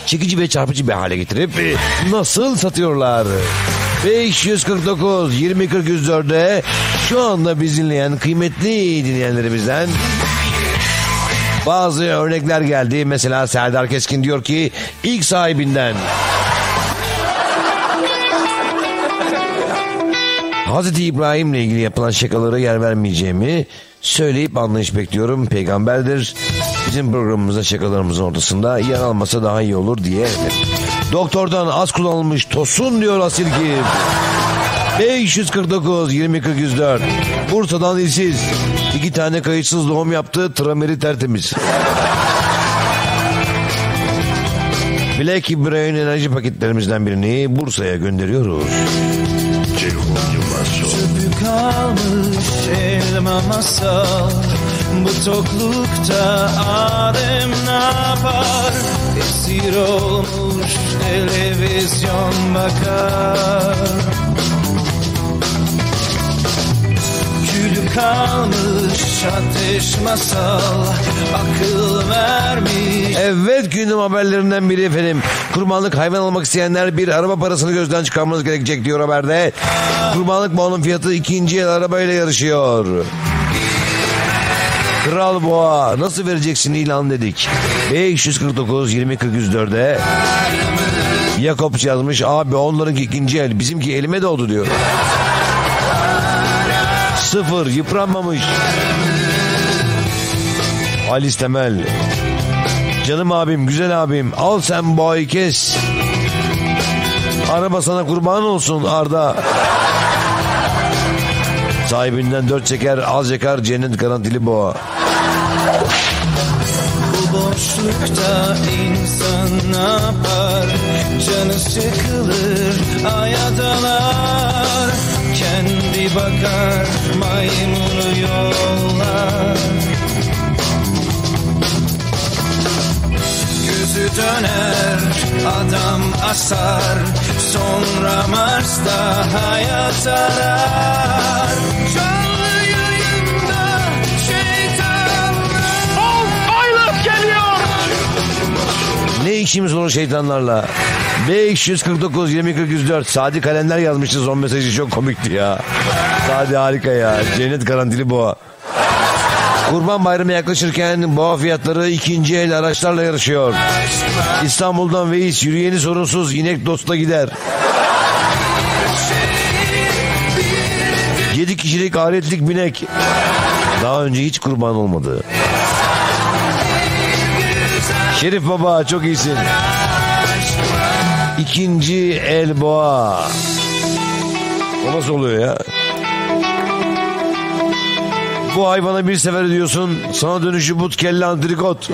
çekici ve çarpıcı bir hale getirip nasıl satıyorlar? 549 20 40 104'e şu anda biz dinleyen kıymetli dinleyenlerimizden bazı örnekler geldi. Mesela Serdar Keskin diyor ki ilk sahibinden Hazreti İbrahim'le ilgili yapılan şakalara yer vermeyeceğimi söyleyip anlayış bekliyorum. Peygamberdir. Bizim programımızda şakalarımızın ortasında yer almasa daha iyi olur diye. Doktordan az kullanılmış tosun diyor Asil ki. 549 20 40 104 Bursa'dan ilsiz iki tane kayıtsız doğum yaptı trameri tertemiz Black Brain enerji paketlerimizden birini Bursa'ya gönderiyoruz. Ceyhun kalmış elma masal Bu toklukta Adem ne yapar? Esir olmuş televizyon bakar kalmış ateş masal Akıl vermiş Evet gündem haberlerinden biri efendim. Kurbanlık hayvan almak isteyenler bir araba parasını gözden çıkarmanız gerekecek diyor haberde. Kurbanlık malın fiyatı ikinci el arabayla yarışıyor. Kral Boğa nasıl vereceksin ilan dedik. 549 20 40 104'e Yakob yazmış abi onlarınki ikinci el bizimki elime doğdu diyor. Sıfır yıpranmamış. Halis Temel. Canım abim, güzel abim. Al sen boğayı kes. Araba sana kurban olsun Arda. Sahibinden dört çeker, az yakar cennet garantili boğa. Bu boşlukta insan ne yapar Canı sıkılır aya Kendi bakar maymunu yollar Gözü döner adam asar Sonra Mars'ta hayat arar Canlı yayında şeytanlar Of Aylas geliyor. Ne işimiz olur şeytanlarla? 549 20 40 104 Sadi Kalender yazmıştı son mesajı çok komikti ya. Sadi harika ya. Cennet garantili boğa. Kurban Bayramı yaklaşırken boğa fiyatları ikinci el araçlarla yarışıyor. İstanbul'dan Veys yürüyeni sorunsuz inek dosta gider. 7 kişilik aletlik binek. Daha önce hiç kurban olmadı. Şerif Baba çok iyisin. İkinci el boğa. O nasıl oluyor ya? Bu hayvana bir sefer ödüyorsun. Sana dönüşü but kelle antrikot.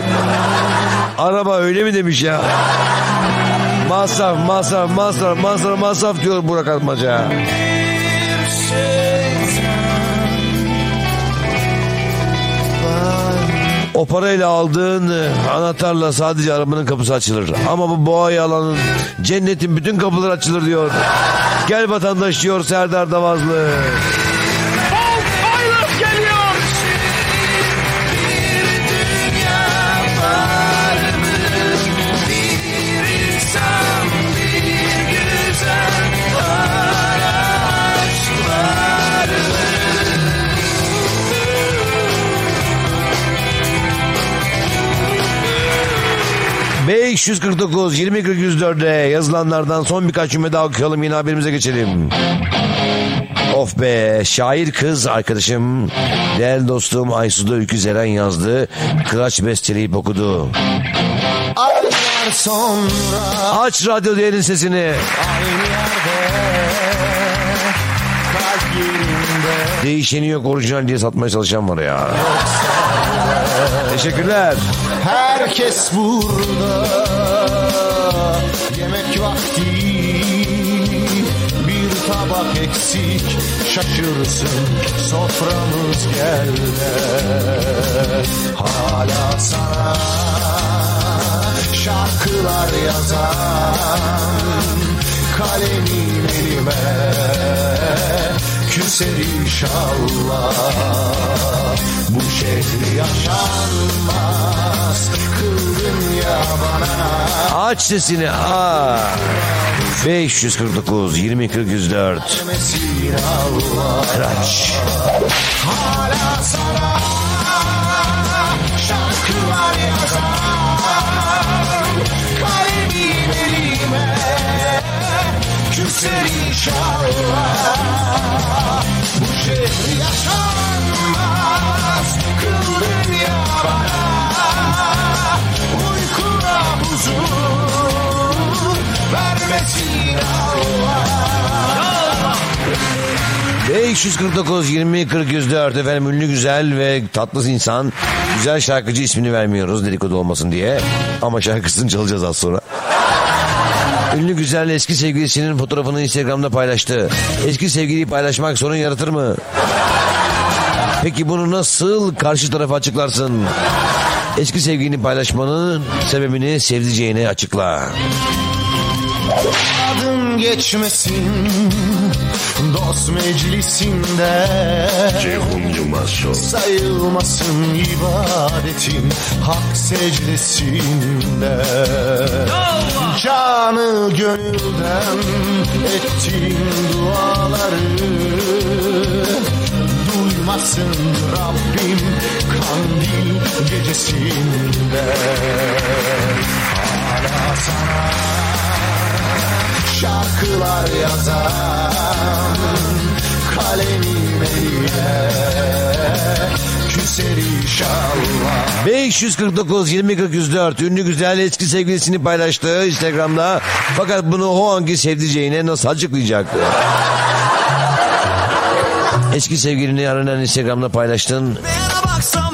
Araba öyle mi demiş ya? Masraf masraf masraf masraf masraf diyor Burak Atmaca. O parayla aldığın e, anahtarla sadece arabanın kapısı açılır. Ama bu boğayı alanın cennetin bütün kapıları açılır diyor. Gel vatandaş diyor Serdar Davazlı. ...549 20 40 104'e yazılanlardan son birkaç cümle daha okuyalım yine haberimize geçelim. Of be şair kız arkadaşım değerli dostum Aysu'da Ülkü Zeren yazdı. Kıraç besteleyip okudu. Aylar sonra Aç radyo değerin sesini. aynı yerde Değişeni yok orijinal diye satmaya çalışan var ya. Teşekkürler. Herkes burada eksik Şaşırsın soframız geldi Hala sana Şarkılar yazan Kalemim elime Küser inşallah Bu şehri yaşanmaz Kıldın ya bana Aç sesini. Aa. 549 20 40 104. Mesin Allah Kıraç. Hala sana şarkılar yazan Kalemim elime Küser inşallah Bu şehri yaşanmaz Kıldın ya bana Uykuna huzur Vermesin Allah 549 20 40 104 efendim ünlü güzel ve tatlı insan güzel şarkıcı ismini vermiyoruz dedikodu olmasın diye ama şarkısını çalacağız az sonra. Ünlü güzel eski sevgilisinin fotoğrafını Instagram'da paylaştı. Eski sevgiliyi paylaşmak sorun yaratır mı? Peki bunu nasıl karşı tarafa açıklarsın? Eski sevgilini paylaşmanın sebebini sevdiceğine açıkla. Adın geçmesin dost meclisinde. Ceyhun Yılmaz Sayılmasın ibadetin hak secdesinde. Canı gönülden ettiğin duaları Duymasın Rabbim kandil gecesinde. Hala sana şarkılar yazan kalemim küser inşallah 549 20 40 104 ünlü güzel eski sevgilisini paylaştı Instagram'da. Fakat bunu o anki sevdiceğine nasıl açıklayacak? Eski sevgilini aranan Instagram'da paylaştın.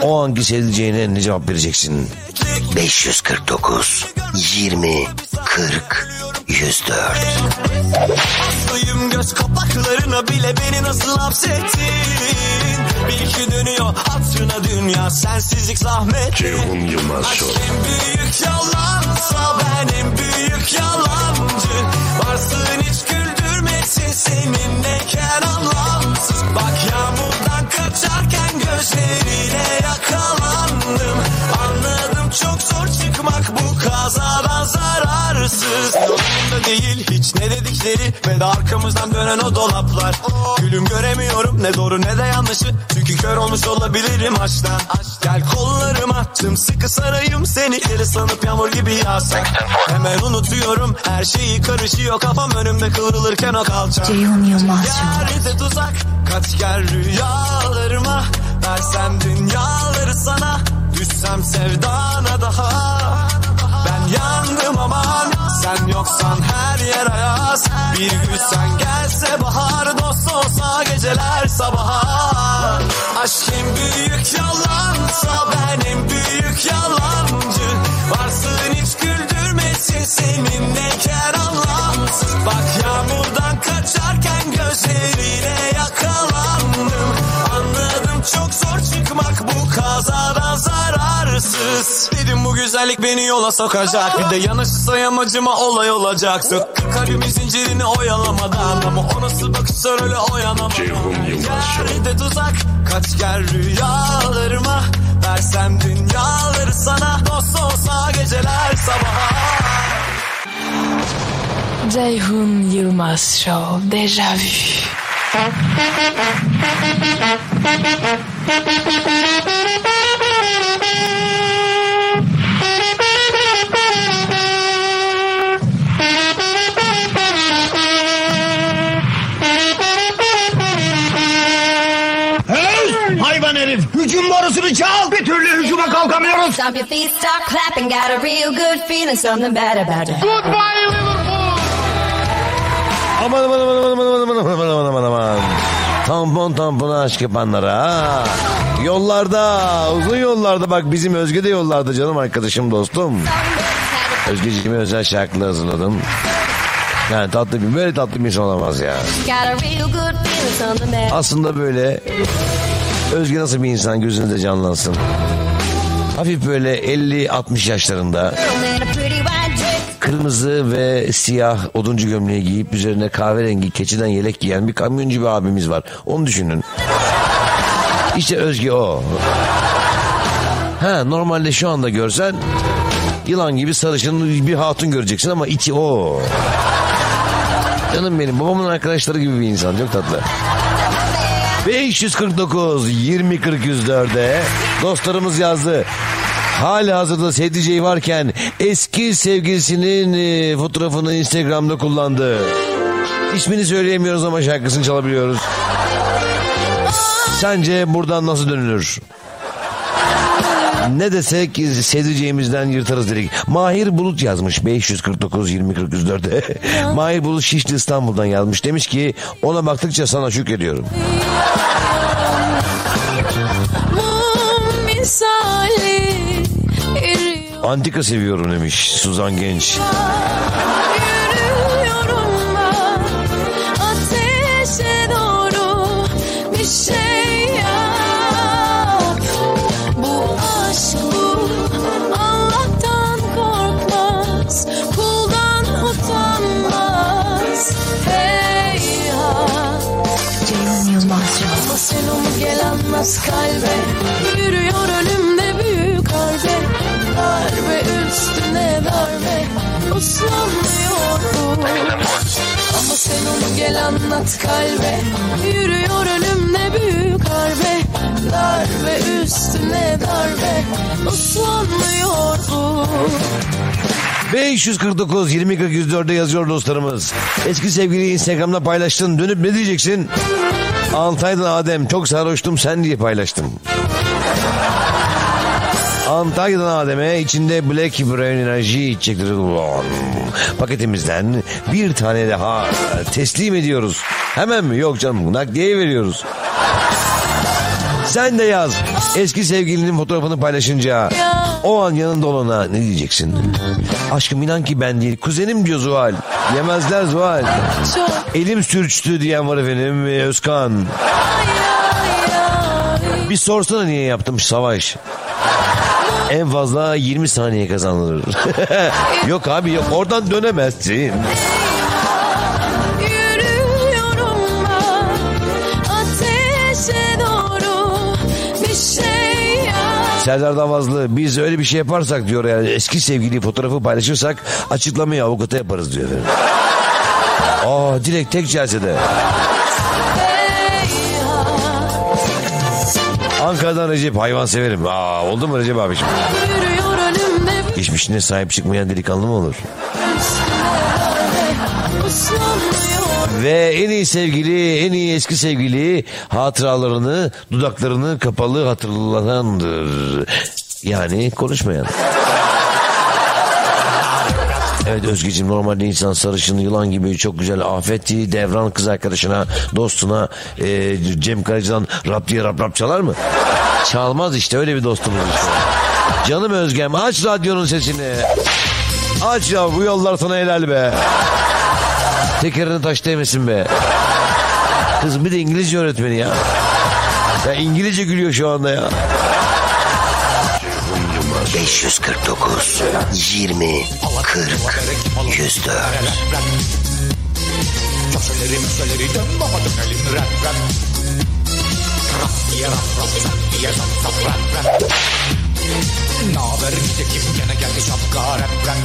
O anki sevdiceğine ne cevap vereceksin? 549 20 40 104 Hastayım göz kapaklarına bile beni nasıl hapsettin? Bil ki dönüyor hatırına dünya sensizlik zahmet. Ceyhun Yılmaz Aşk en büyük yalansa ben en büyük yalancı. Varsın hiç güldürmesin seninleyken anlamsız Bak yağmurdan kaçarken gözleriyle yakalandım. Anladım çok zor çıkmak bu kazadan zararsız. Yolunda değil hiç ne dedikleri. Ve de arkamızdan dönen o dolaplar. Gülüm göremiyorum ne doğru ne de yanlışı. Çünkü kör olmuş olabilirim aşktan Gel kollarıma sıkı sarayım seni. Deli sanıp yağmur gibi yağsan Hemen unutuyorum her şeyi karışıyor Kafam. Önümde kıvrılırken o kalça. Ceyhun Yılmaz Yarite tuzak. Kaç gel rüyalarıma. Versem dünyaları sana. Düşsem sevdana daha. Ben yandım aman. Sen yoksan her yer ayaz. Bir gün sen gelse bahar. Dost olsa geceler sabaha Aşk en büyük yalansa Ben en büyük yalancı. Varsın hiç güldürmesin Seninleyken anlamsız Bak yağmurdan kaçarken Gözleriyle yakalandım. Anladım çok zor çıkmak Bu kazadan zararsız. Güzellik beni yola sokacak. Bir de yanışsa yamacıma olay olacak Sök kalbimin zincirini oyalamadan. Ama o nasıl bakışlar öyle oyanamadan Yerde tuzak kaç gel rüyalarıma Versem dünyaları sana. Dost olsa geceler sabaha Ceyhun Yılmaz Show Deja Vu Borusunu çal! Bir türlü hücuma kalkamıyoruz! Stomp your feet, start clapping. Got a real good feeling, something bad about it. Goodbye Liverpool! Aman aman aman aman aman aman aman aman aman aman. Tampon tampona aşk yapanlara. ha. Yollarda, uzun yollarda bak bizim Özge de yollarda canım arkadaşım dostum. Özgeciğime özel şarkılar hazırladım. Yani tatlı bir, böyle tatlı bir insan olamaz ya. Got a real good feeling, something bad. Aslında böyle Özge nasıl bir insan gözünüzde canlansın. Hafif böyle 50-60 yaşlarında kırmızı ve siyah oduncu gömleği giyip üzerine kahverengi keçiden yelek giyen bir kamyoncu bir abimiz var. Onu düşünün. İşte Özge o. Ha normalde şu anda görsen yılan gibi sarışın bir hatun göreceksin ama içi o. Canım benim babamın arkadaşları gibi bir insan çok tatlı. 549 20 40 104'e dostlarımız yazdı. Hali hazırda sevdiceği varken eski sevgilisinin e, fotoğrafını Instagram'da kullandı. İsmini söyleyemiyoruz ama şarkısını çalabiliyoruz. Sence buradan nasıl dönülür? Ne desek sevdiceğimizden yırtarız dedik. Mahir Bulut yazmış 549 20 40 104'e. Mahir Bulut Şişli İstanbul'dan yazmış. Demiş ki ona baktıkça sana şükrediyorum. Antika seviyorum demiş Suzan Genç. Ben ateşe doğru bir şey anlas kalbe Yürüyor önümde büyük harbe Darbe üstüne darbe Uslanmıyor bu Ama sen onu gel anlat kalbe Yürüyor önümde büyük harbe Darbe üstüne darbe Uslanmıyor bu 549 20 40 104'e yazıyor dostlarımız. Eski sevgili Instagram'da paylaştın. Dönüp ne diyeceksin? Antalya'dan Adem çok sarhoştum sen diye paylaştım. Antalya'dan Adem'e içinde Black Brown Enerji içecekleri olan paketimizden bir tane daha teslim ediyoruz. Hemen mi? Yok canım nakliye veriyoruz. Sen de yaz. Eski sevgilinin fotoğrafını paylaşınca o an yanında olana ne diyeceksin? Aşkım inan ki ben değil. Kuzenim diyor Zuhal. Yemezler Zuhal. Elim sürçtü diyen var efendim Özkan. Bir sorsana niye yaptım Savaş. En fazla 20 saniye kazanılır. yok abi yok oradan dönemezsin. Serdar Davazlı biz öyle bir şey yaparsak diyor yani eski sevgili fotoğrafı paylaşırsak açıklamayı avukata yaparız diyor efendim. Aa direkt tek celsede. Ankara'dan Recep hayvan severim. Aa, oldu mu Recep abiciğim? Geçmişine sahip çıkmayan delikanlı mı olur? Ve en iyi sevgili, en iyi eski sevgili hatıralarını, dudaklarını kapalı hatırlatandır. Yani konuşmayan. Evet Özgeciğim normalde insan sarışın yılan gibi çok güzel afetti devran kız arkadaşına dostuna e, Cem Karaca'dan rap diye rap rap çalar mı? Çalmaz işte öyle bir dostumuz işte. Canım Özgem aç radyonun sesini. Aç ya bu yollar sana helal be. Tekerini taş değmesin be. Kız bir de İngilizce öğretmeni ya. Ya İngilizce gülüyor şu anda ya. 549 20 40 104 Köşeleri müşeleri dön baba dönelim rap rap Rap diye rap rap zap diye zap zap rap rap Naber nitekim gene geldi şapka rap rap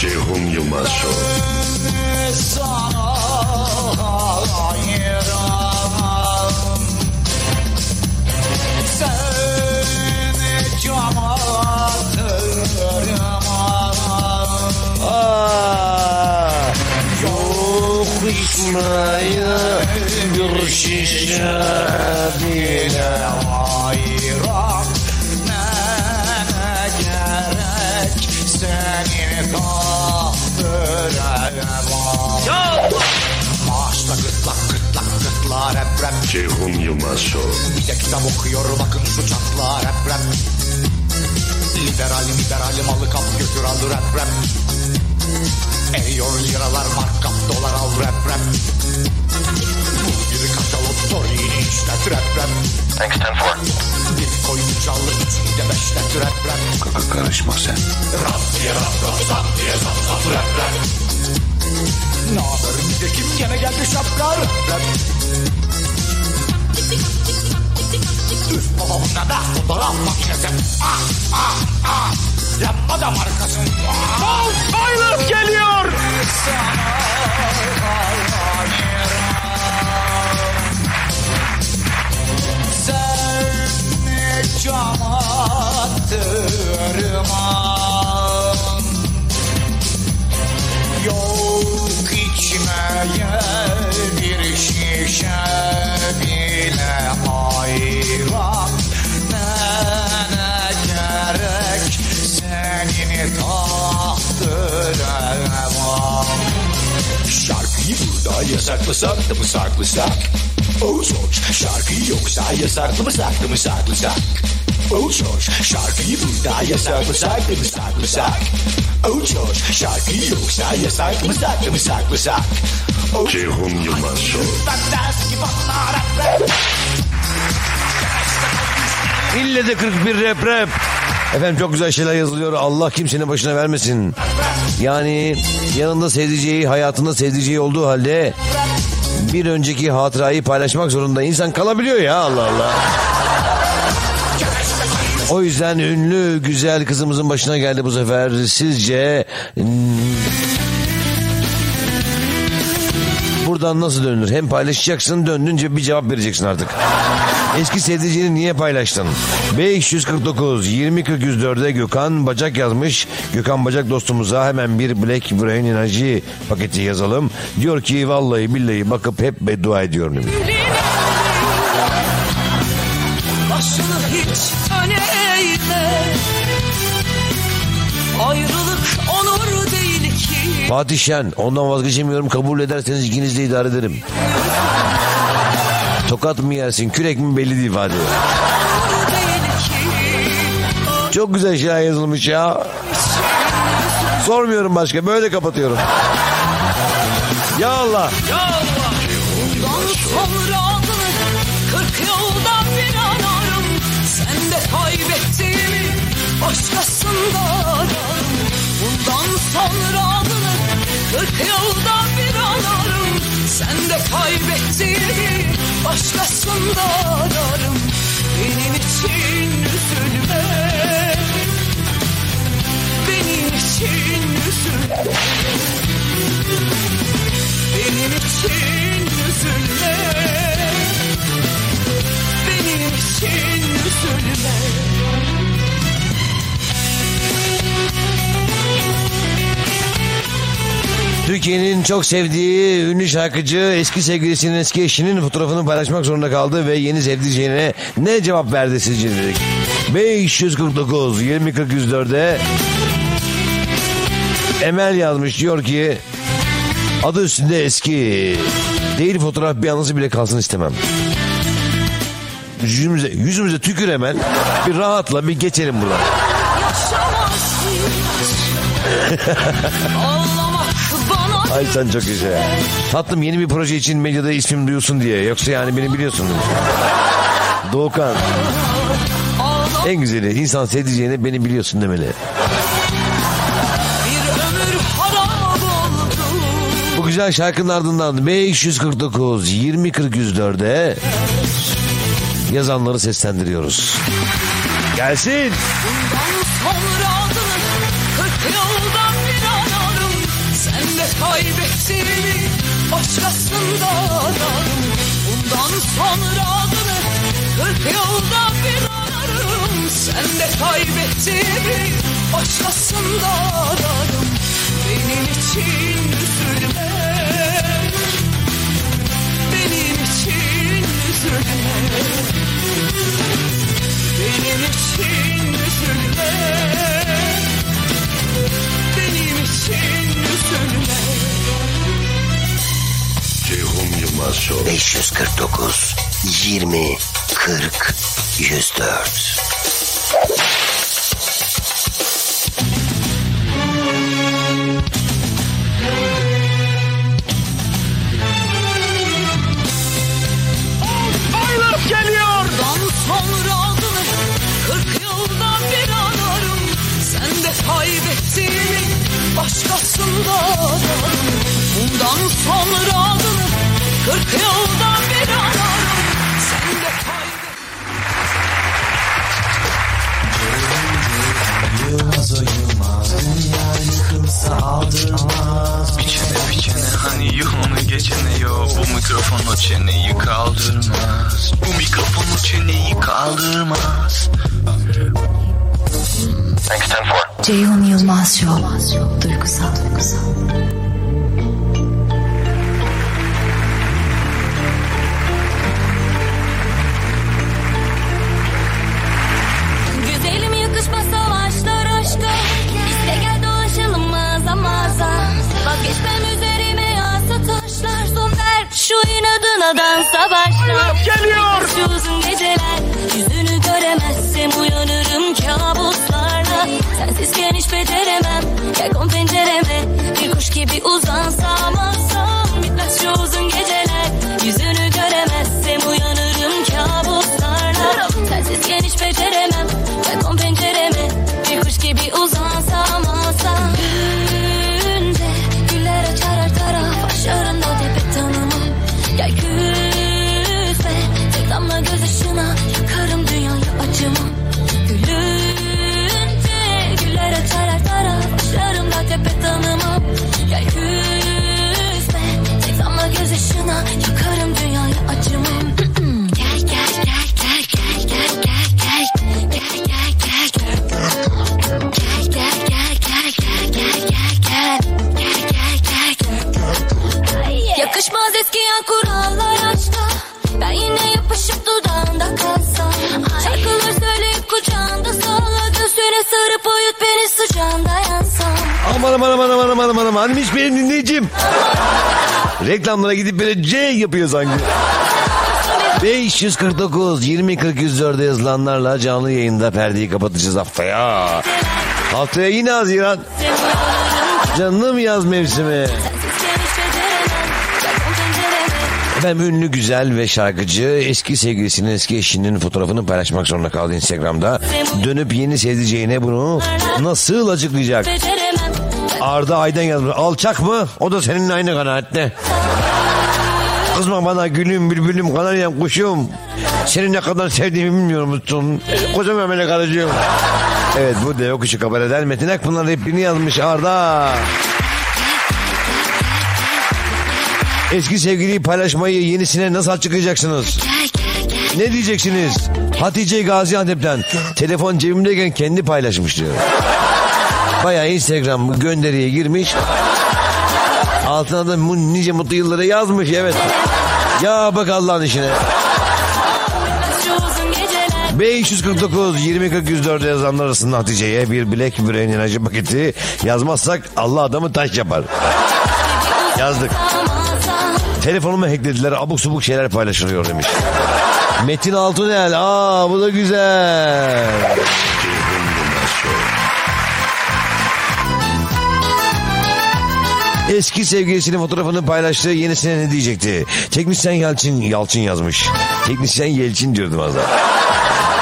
Ceyhun Yılmaz Show. Sana hayran Seni cama Yok içmeye bir şişe bile hayran Ne gerek seni kahvere Maaşla gırtlak gırtlak gırtlar hep rap Ceyhun Yılmaz Show. Bir de kitap okuyor bakın şu çatlar hep Liberal liberal malı kap götür al rap rap Eriyor liralar markap dolar al rap Bir katalog Torini işlet rap? Thanks 10 Bir koyun çalı içinde beşlet rap. Rap Karışma sen. Rap diye rap rap zap diye zap zap rap rap. Naber nitekim gene geldi şapka rap. Rap Üf babamın da fotoğraf makinesi. Ah ah ah. Lambada markası Bal Baylık yasaklasak da mı saklasak? Oh George şarkıyı yoksa yasaklı mı saklı mı saklasak? Oh George şarkıyı burada yasaklasak da mı saklasak? Oh George şarkıyı yoksa yasaklı mı saklı mı saklasak? Oh Ceyhun Yılmaz Show. İlle de 41 rap rap. Efendim çok güzel şeyler yazılıyor. Allah kimsenin başına vermesin. Yani yanında sevdiceği, hayatında sevdiceği olduğu halde bir önceki hatırayı paylaşmak zorunda insan kalabiliyor ya Allah Allah. O yüzden ünlü güzel kızımızın başına geldi bu sefer. Sizce buradan nasıl dönülür? Hem paylaşacaksın döndünce bir cevap vereceksin artık. Eski sevdiceğini niye paylaştın? 549 20 104'e Gökhan Bacak yazmış. Gökhan Bacak dostumuza hemen bir Black Brain enerji paketi yazalım. Diyor ki vallahi billahi bakıp hep beddua ediyorum. Başını hiç Fatih Şen ondan vazgeçemiyorum kabul ederseniz ikiniz de idare ederim. Tokat mı yersin kürek mi belli değil Fatih. Çok güzel şeyler yazılmış ya. Sormuyorum başka böyle kapatıyorum. Ya Allah. Bundan yolda bir anarım Sen de kaybettiğimi başkasında ararım. Benim için üzülme. Benim için üzülme. Benim için Türkiye'nin çok sevdiği ünlü şarkıcı eski sevgilisinin eski eşinin fotoğrafını paylaşmak zorunda kaldı ve yeni sevdiceğine ne cevap verdi sizce dedik. 549 20 40 104'e Emel yazmış diyor ki adı üstünde eski değil fotoğraf bir anısı bile kalsın istemem. Yüzümüze, yüzümüze tükür hemen bir rahatla bir geçelim buradan. Ay sen çok güzel. Tatlım yeni bir proje için medyada ismim duyulsun diye. Yoksa yani beni biliyorsun. Doğukan. En güzeli insan sevdiceğine beni biliyorsun demeli. Bir ömür harap oldu Bu güzel şarkının ardından 549 20 40 104'e yazanları seslendiriyoruz. Gelsin. Bundan sonra Bundan sonra adını kırk yılda bir anarım Sen de kaybettiğimi başkasında ararım. Benim için üzülme. Benim için üzülme. Benim için üzülme. Benim için üzülme. Ceyhun Yılmaz Show. 549 20 40 104 Aylık geliyor. Sonra adını kırk yılda bir anarım Sen de kaybettiğimi başkasında ararım Bundan sonra Yılmaz o yılmaz Dünya yıkılsa aldırmaz Biçene biçene hani yolunu geçene yo Bu mikrofon o çeneyi kaldırmaz Bu mikrofon o çeneyi kaldırmaz Ceyhun Yılmaz Show. Duygusal duygusal. İnadına dansa başlar Geliyor. Şu uzun geceler Yüzünü göremezsem uyanırım kabuslarla. Sensizken hiç beceremem. Kon pencereme. Bir kuş gibi uzansam alsam Bitmez şu uzun geceler. Yüzünü göremezsem uyanırım kabuslarla. Sensizken hiç beceremem. Kon pencereme. Bir kuş gibi uzansam alsam you Aman aman aman aman aman aman aman. Anmış benim dinleyicim. Reklamlara gidip böyle C yapıyor sanki. 549 20 40 104'e yazılanlarla canlı yayında perdeyi kapatacağız haftaya. Haftaya yine Haziran. Canım yaz mevsimi. Efendim ünlü güzel ve şarkıcı eski sevgilisinin eski eşinin fotoğrafını paylaşmak zorunda kaldı Instagram'da. Dönüp yeni sevdiceğine bunu nasıl açıklayacak? Arda Aydan yazmış. Alçak mı? O da seninle aynı kanaatte. Kızma bana gülüm bülbülüm kanaryam kuşum. Seni ne kadar sevdiğimi bilmiyor musun? Kocaman melek aracığım. Evet bu da yokuşu kabareden Metin Akpınar repliğini yazmış Arda. Eski sevgiliyi paylaşmayı yenisine nasıl açıklayacaksınız? Ne diyeceksiniz? Hatice Gaziantep'ten telefon cebimdeyken kendi paylaşmış diyor. Bayağı Instagram gönderiye girmiş. Altına da nice mutlu yılları yazmış evet. Ya bak Allah'ın işine. Şu uzun geceler 549 20 40 104 yazanlar arasında Hatice'ye bir Black Brain enerji paketi yazmazsak Allah adamı taş yapar. Yazdık. Telefonumu hacklediler abuk subuk şeyler paylaşılıyor demiş. Metin Altunel aa bu da güzel. Eski sevgilisinin fotoğrafını paylaştığı yenisine ne diyecekti? Teknisyen Yalçın, Yalçın yazmış. Teknisyen Yelçin diyordum az daha.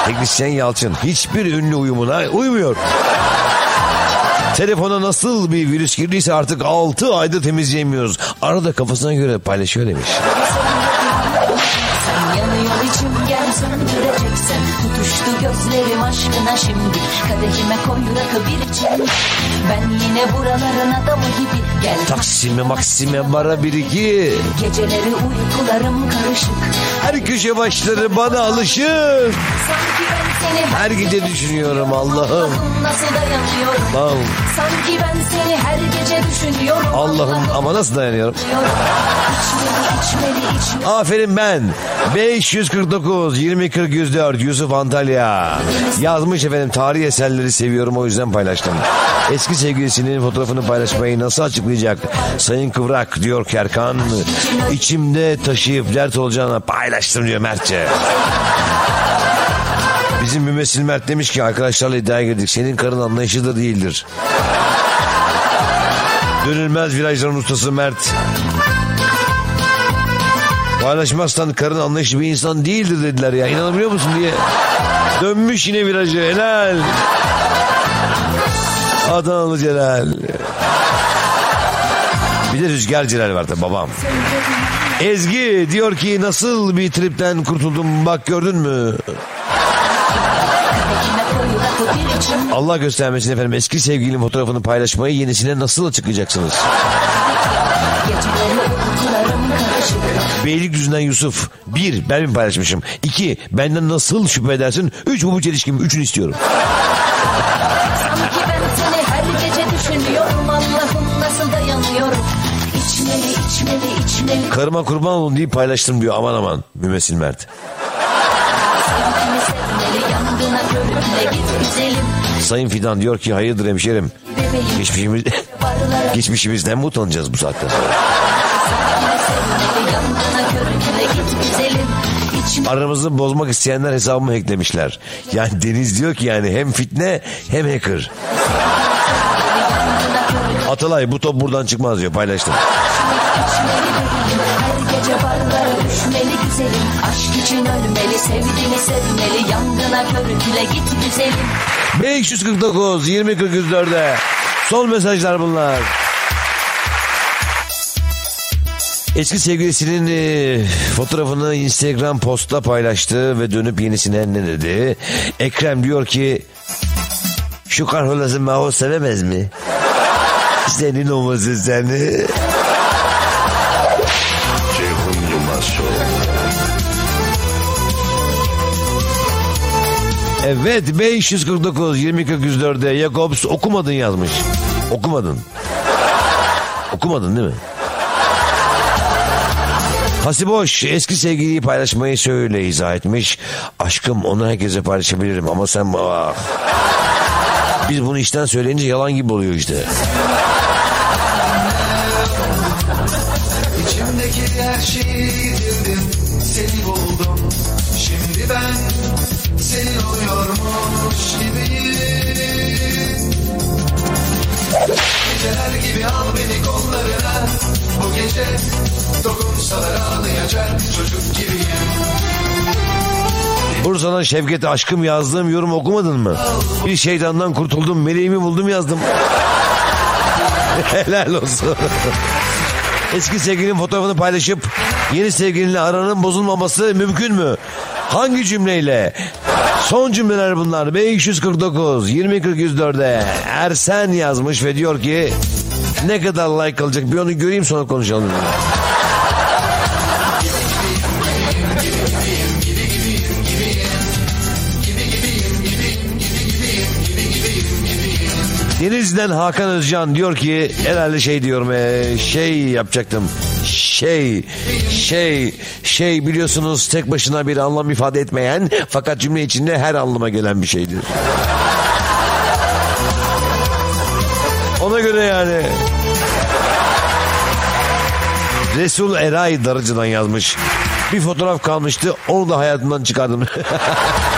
Teknisyen Yalçın hiçbir ünlü uyumuna uymuyor. Telefona nasıl bir virüs girdiyse artık 6 ayda temizleyemiyoruz. Arada kafasına göre paylaşıyor demiş. Gözlerim aşkına şimdi Kadehime koy rakı bir için Ben yine buraların adamı gibi Gel Taksime maksime bara bir iki. Geceleri uykularım karışık Her köşe başları bana alışır. Sanki ben seni Her gece düşünüyorum Allah'ım. Nasıl dayanıyorum Allah'ım. Sanki ben seni her gece düşünüyorum Allah'ım ama nasıl dayanıyorum? İçmeli içmeli içmeli Aferin ben. 549 2040 104 Yusuf Antalya. Yazmış efendim tarih eserleri seviyorum o yüzden paylaştım. Eski sevgilisinin fotoğrafını paylaşmayı nasıl açıklayacak? Sayın Kıvrak diyor Kerkan. İçimde taşıyıp dert olacağına paylaştım diyor Mertçe. Bizim mümessil Mert demiş ki arkadaşlarla iddiaya girdik. Senin karın anlayışı da değildir. Dönülmez virajların ustası Mert. Paylaşmazsan karın anlayışı bir insan değildir dediler ya. İnanabiliyor musun diye. Dönmüş yine virajı. Helal. Adanalı Celal. Bir de Rüzgar Celal var tabi babam. Ezgi diyor ki nasıl bir tripten kurtuldum bak gördün mü? Allah göstermesin efendim eski sevgilinin fotoğrafını paylaşmayı yenisine nasıl açıklayacaksınız? Beylikdüzü'nden Yusuf. Bir, ben mi paylaşmışım? İki, benden nasıl şüphe edersin? Üç, bu çelişkim. Üçünü istiyorum. İçmeli içmeli içmeli Karıma kurban olun deyip paylaştım diyor. Aman aman. Mümessil Mert. Sayın Fidan diyor ki hayırdır hemşerim. Geçmişimiz, geçmişimizden mi utanacağız bu saatten sonra? Aramızı bozmak isteyenler hesabımı hacklemişler. Yani Deniz diyor ki yani hem fitne hem hacker. Atalay bu top buradan çıkmaz diyor paylaştım. Düşmeli güzelim Aşk için ölmeli sevdiğini sevmeli Yangına körükle git güzelim 549 20 4'e son mesajlar bunlar. Eski sevgilisinin e, fotoğrafını Instagram postta paylaştı ve dönüp yenisine ne dedi? Ekrem diyor ki şu karholası Maho sevemez mi? Senin olmasın seni. Evet 549 20 4'e Jakobs okumadın yazmış. Okumadın. Okumadın değil mi? Hasiboş eski sevgiliyi paylaşmayı şöyle izah etmiş. Aşkım onu herkese paylaşabilirim ama sen... Ah. Biz bunu işten söyleyince yalan gibi oluyor işte. Dokunsalar ağlayacak çocuk gibiyim Bursa'dan Şevket aşkım yazdığım yorum okumadın mı? Bir şeytandan kurtuldum meleğimi buldum yazdım. Helal olsun. Eski sevgilinin fotoğrafını paylaşıp yeni sevgilinle aranın bozulmaması mümkün mü? Hangi cümleyle? Son cümleler bunlar. 549 20 40 104'e Ersen yazmış ve diyor ki ne kadar like alacak bir onu göreyim sonra konuşalım. Denizli'den Hakan Özcan diyor ki herhalde şey diyorum e, şey yapacaktım. Şey, şey, şey biliyorsunuz tek başına bir anlam ifade etmeyen fakat cümle içinde her anlama gelen bir şeydir. Ona göre yani. Resul Eray Darıcı'dan yazmış. Bir fotoğraf kalmıştı onu da hayatımdan çıkardım.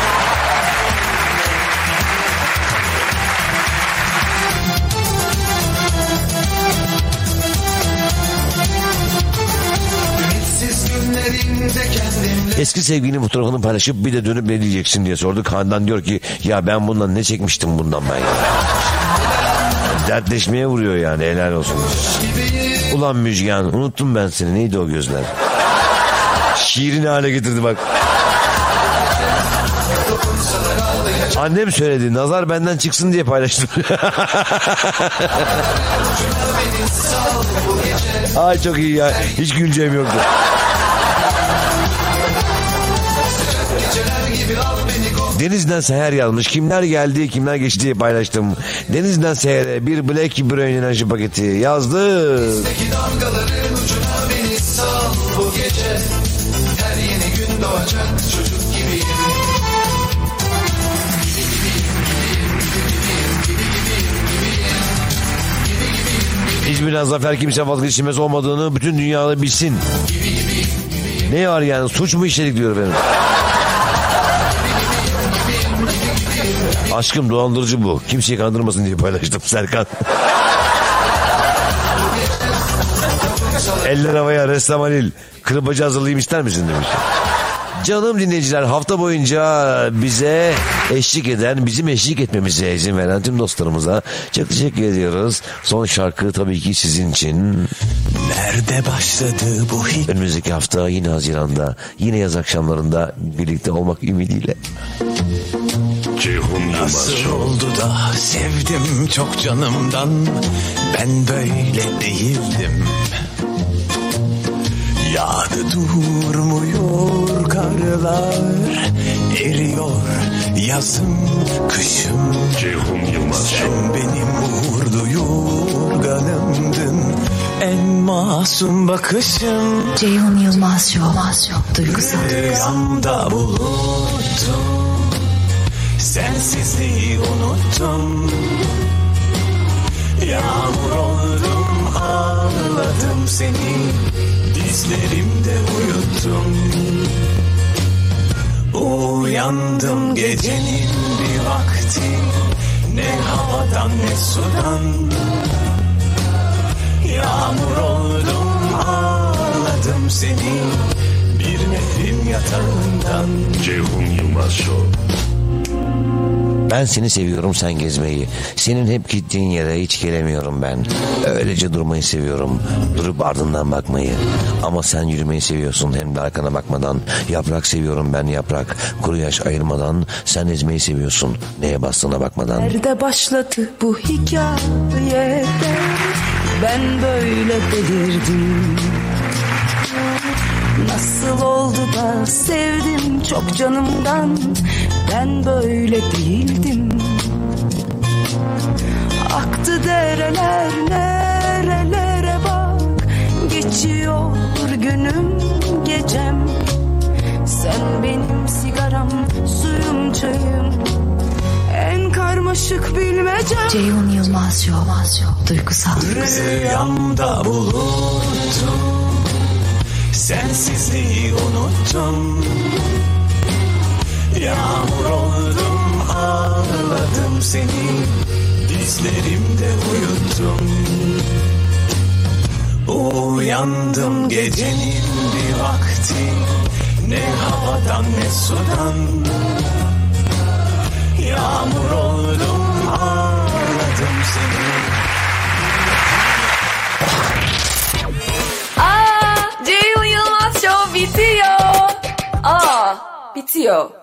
Eski sevgilinin fotoğrafını paylaşıp bir de dönüp ne diyeceksin diye sorduk. Handan diyor ki ya ben bundan ne çekmiştim bundan ben ya. Dertleşmeye vuruyor yani helal olsun. Ulan Müjgan unuttum ben seni neydi o gözler? Şiirini hale getirdi bak. Annem söyledi nazar benden çıksın diye paylaştım. Ay çok iyi ya. Hiç güleceğim yoktu. Denizden seher yazmış. Kimler geldi, kimler geçti diye paylaştım. Denizden sehere bir Black Brain enerji paketi gibiyim İzmir'den zafer kimse vazgeçilmez olmadığını bütün dünyada bilsin. Ne var yani suç mu işledik diyor benim. Aşkım dolandırıcı bu. Kimseyi kandırmasın diye paylaştım Serkan. Eller havaya ressam Halil. Kırbacı hazırlayayım ister misin demiş. Canım dinleyiciler hafta boyunca bize eşlik eden, bizim eşlik etmemize izin veren tüm dostlarımıza çok teşekkür ediyoruz. Son şarkı tabii ki sizin için. Nerede başladı bu hikaye? Önümüzdeki hafta yine Haziran'da, yine yaz akşamlarında birlikte olmak ümidiyle. Ceyhun Yılmaz Nasıl oldu da sevdim çok canımdan? Ben böyle değildim. Yağdı durmuyor karlar Eriyor yazım kışım Ceyhun Yılmaz. Sen benim uğurlu yorganımdın En masum bakışım. Ceyhun Yılmaz Show. Duygusal. Rüyamda buluttum Sensizliği unuttum. Yağmur oldum ağladım seni. Dizlerimde uyuttum. Uyandım gecenin bir vakti. Ne havadan ne sudan. Yağmur oldum ağladım seni. Bir nehrin yatağından. Ceyhun Yılmaz Show. Ben seni seviyorum sen gezmeyi. Senin hep gittiğin yere hiç gelemiyorum ben. Öylece durmayı seviyorum. Durup ardından bakmayı. Ama sen yürümeyi seviyorsun hem de arkana bakmadan. Yaprak seviyorum ben yaprak. Kuru yaş ayırmadan. Sen ezmeyi seviyorsun. Neye bastığına bakmadan. Nerede başladı bu hikaye? Ben böyle delirdim. Nasıl oldu da sevdim çok canımdan Ben böyle değildim. Aktı dereler nerelere bak. Geçiyor günüm gecem. Sen benim sigaram suyum çayım. En karmaşık bilmecem. Ceyhun Yılmaz Show. Duygusal. Rüyamda buluttum. Sensizliği unuttum Yağmur oldum ağladım seni. Dizlerimde uyuttum. Uyandım gecenin bir vakti. Ne havadan ne sudan. Yağmur oldum ağladım seni. Aa, Ceyhun Yılmaz Show bitiyor. Aa, bitiyor.